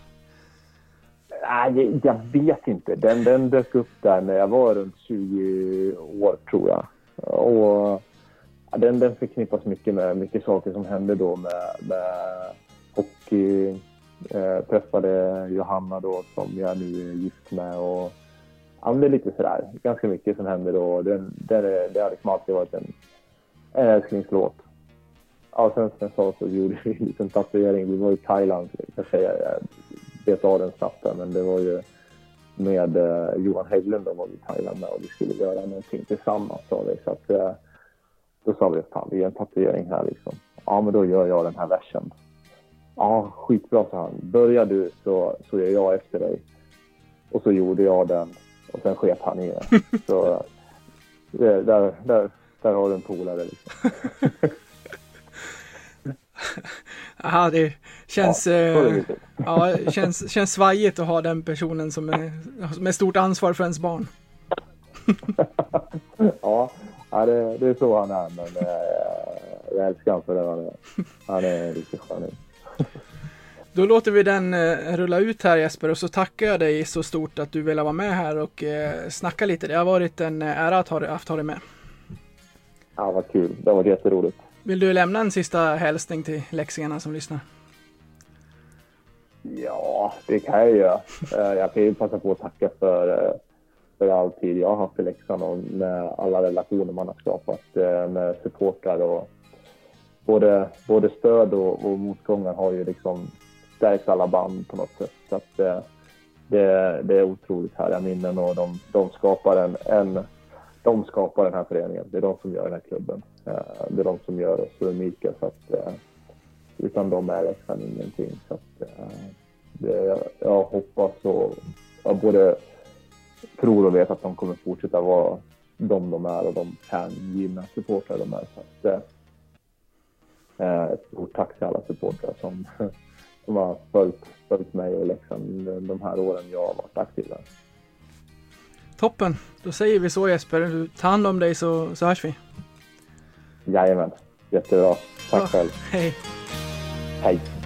nej, jag, vet inte. Den, den dök upp där när jag var runt 20 år tror jag. Och den, den förknippas mycket med mycket saker som hände då med, med hockey. Eh, träffade Johanna då som jag nu är gift med och ja, men det är lite sådär. Ganska mycket som händer då. Den, den det har liksom alltid varit en, en älsklingslåt. Ja, sen som jag sa så gjorde vi en liten tatuering. Vi var i Thailand, jag säga. Jag bet av den snabbt där, men det var ju med eh, Johan Hägglund då var vi i Thailand med och vi skulle göra någonting tillsammans sa liksom. vi. Så att, eh, då sa vi, fan vi gör en tatuering här liksom. Ja, men då gör jag den här versen. Ja, skitbra sa han. Börjar du så, så gör jag efter dig. Och så gjorde jag den och sen sket han i det. Så det, där, där, där har du en polare liksom. Aha, det känns, det eh, ja, känns, känns svajigt att ha den personen som är, med stort ansvar för ens barn. ja, ja det, det är så han är. Men eh, jag älskar honom för det han är. Han är en riktig sköning. Då låter vi den eh, rulla ut här Jesper och så tackar jag dig så stort att du ville vara med här och eh, snacka lite. Det har varit en eh, ära att ha, haft ha dig med. Ja, vad kul. Det var jätteroligt. Vill du lämna en sista hälsning till leksingarna som lyssnar? Ja, det kan jag göra. Eh, Jag kan ju passa på att tacka för, eh, för all tid jag har haft i Leksand och med alla relationer man har skapat med supportrar och både, både stöd och, och motgångar har ju liksom stärkt alla band på något sätt. Så att eh, det, det är otroligt härliga minnen och de, de skapar en, en de skapar den här föreningen. Det är de som gör den här klubben. Eh, Det är de som gör oss så unika så att eh, utan dem är Leksand ingenting. Så att, eh, det, jag, jag hoppas och jag både tror och vet att de kommer fortsätta vara de de är och de hängivna supportrar de är. Så att, eh, ett stort tack till alla supportrar som, som har följt, följt mig och Leksand de här åren jag har varit aktiv där. Toppen! Då säger vi så Jesper. Ta hand om dig så, så hörs vi. Jajamän, jättebra. Tack Bra. själv. Hej! Hej!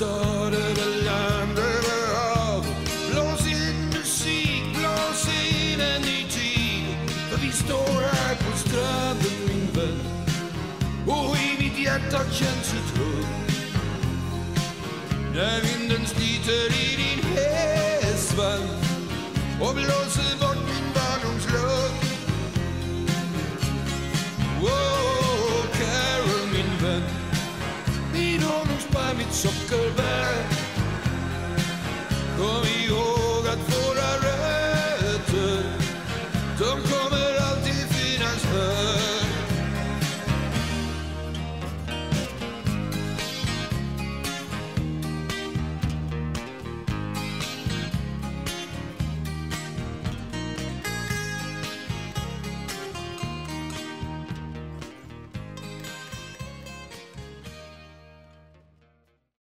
Över stad, över land, över hav Blås in musik, blås in en ny tid. För vi står här på stranden min vän. Och i mitt hjärta känns ett hugg När vinden sliter i din hästvagn Och blåser Goodbye.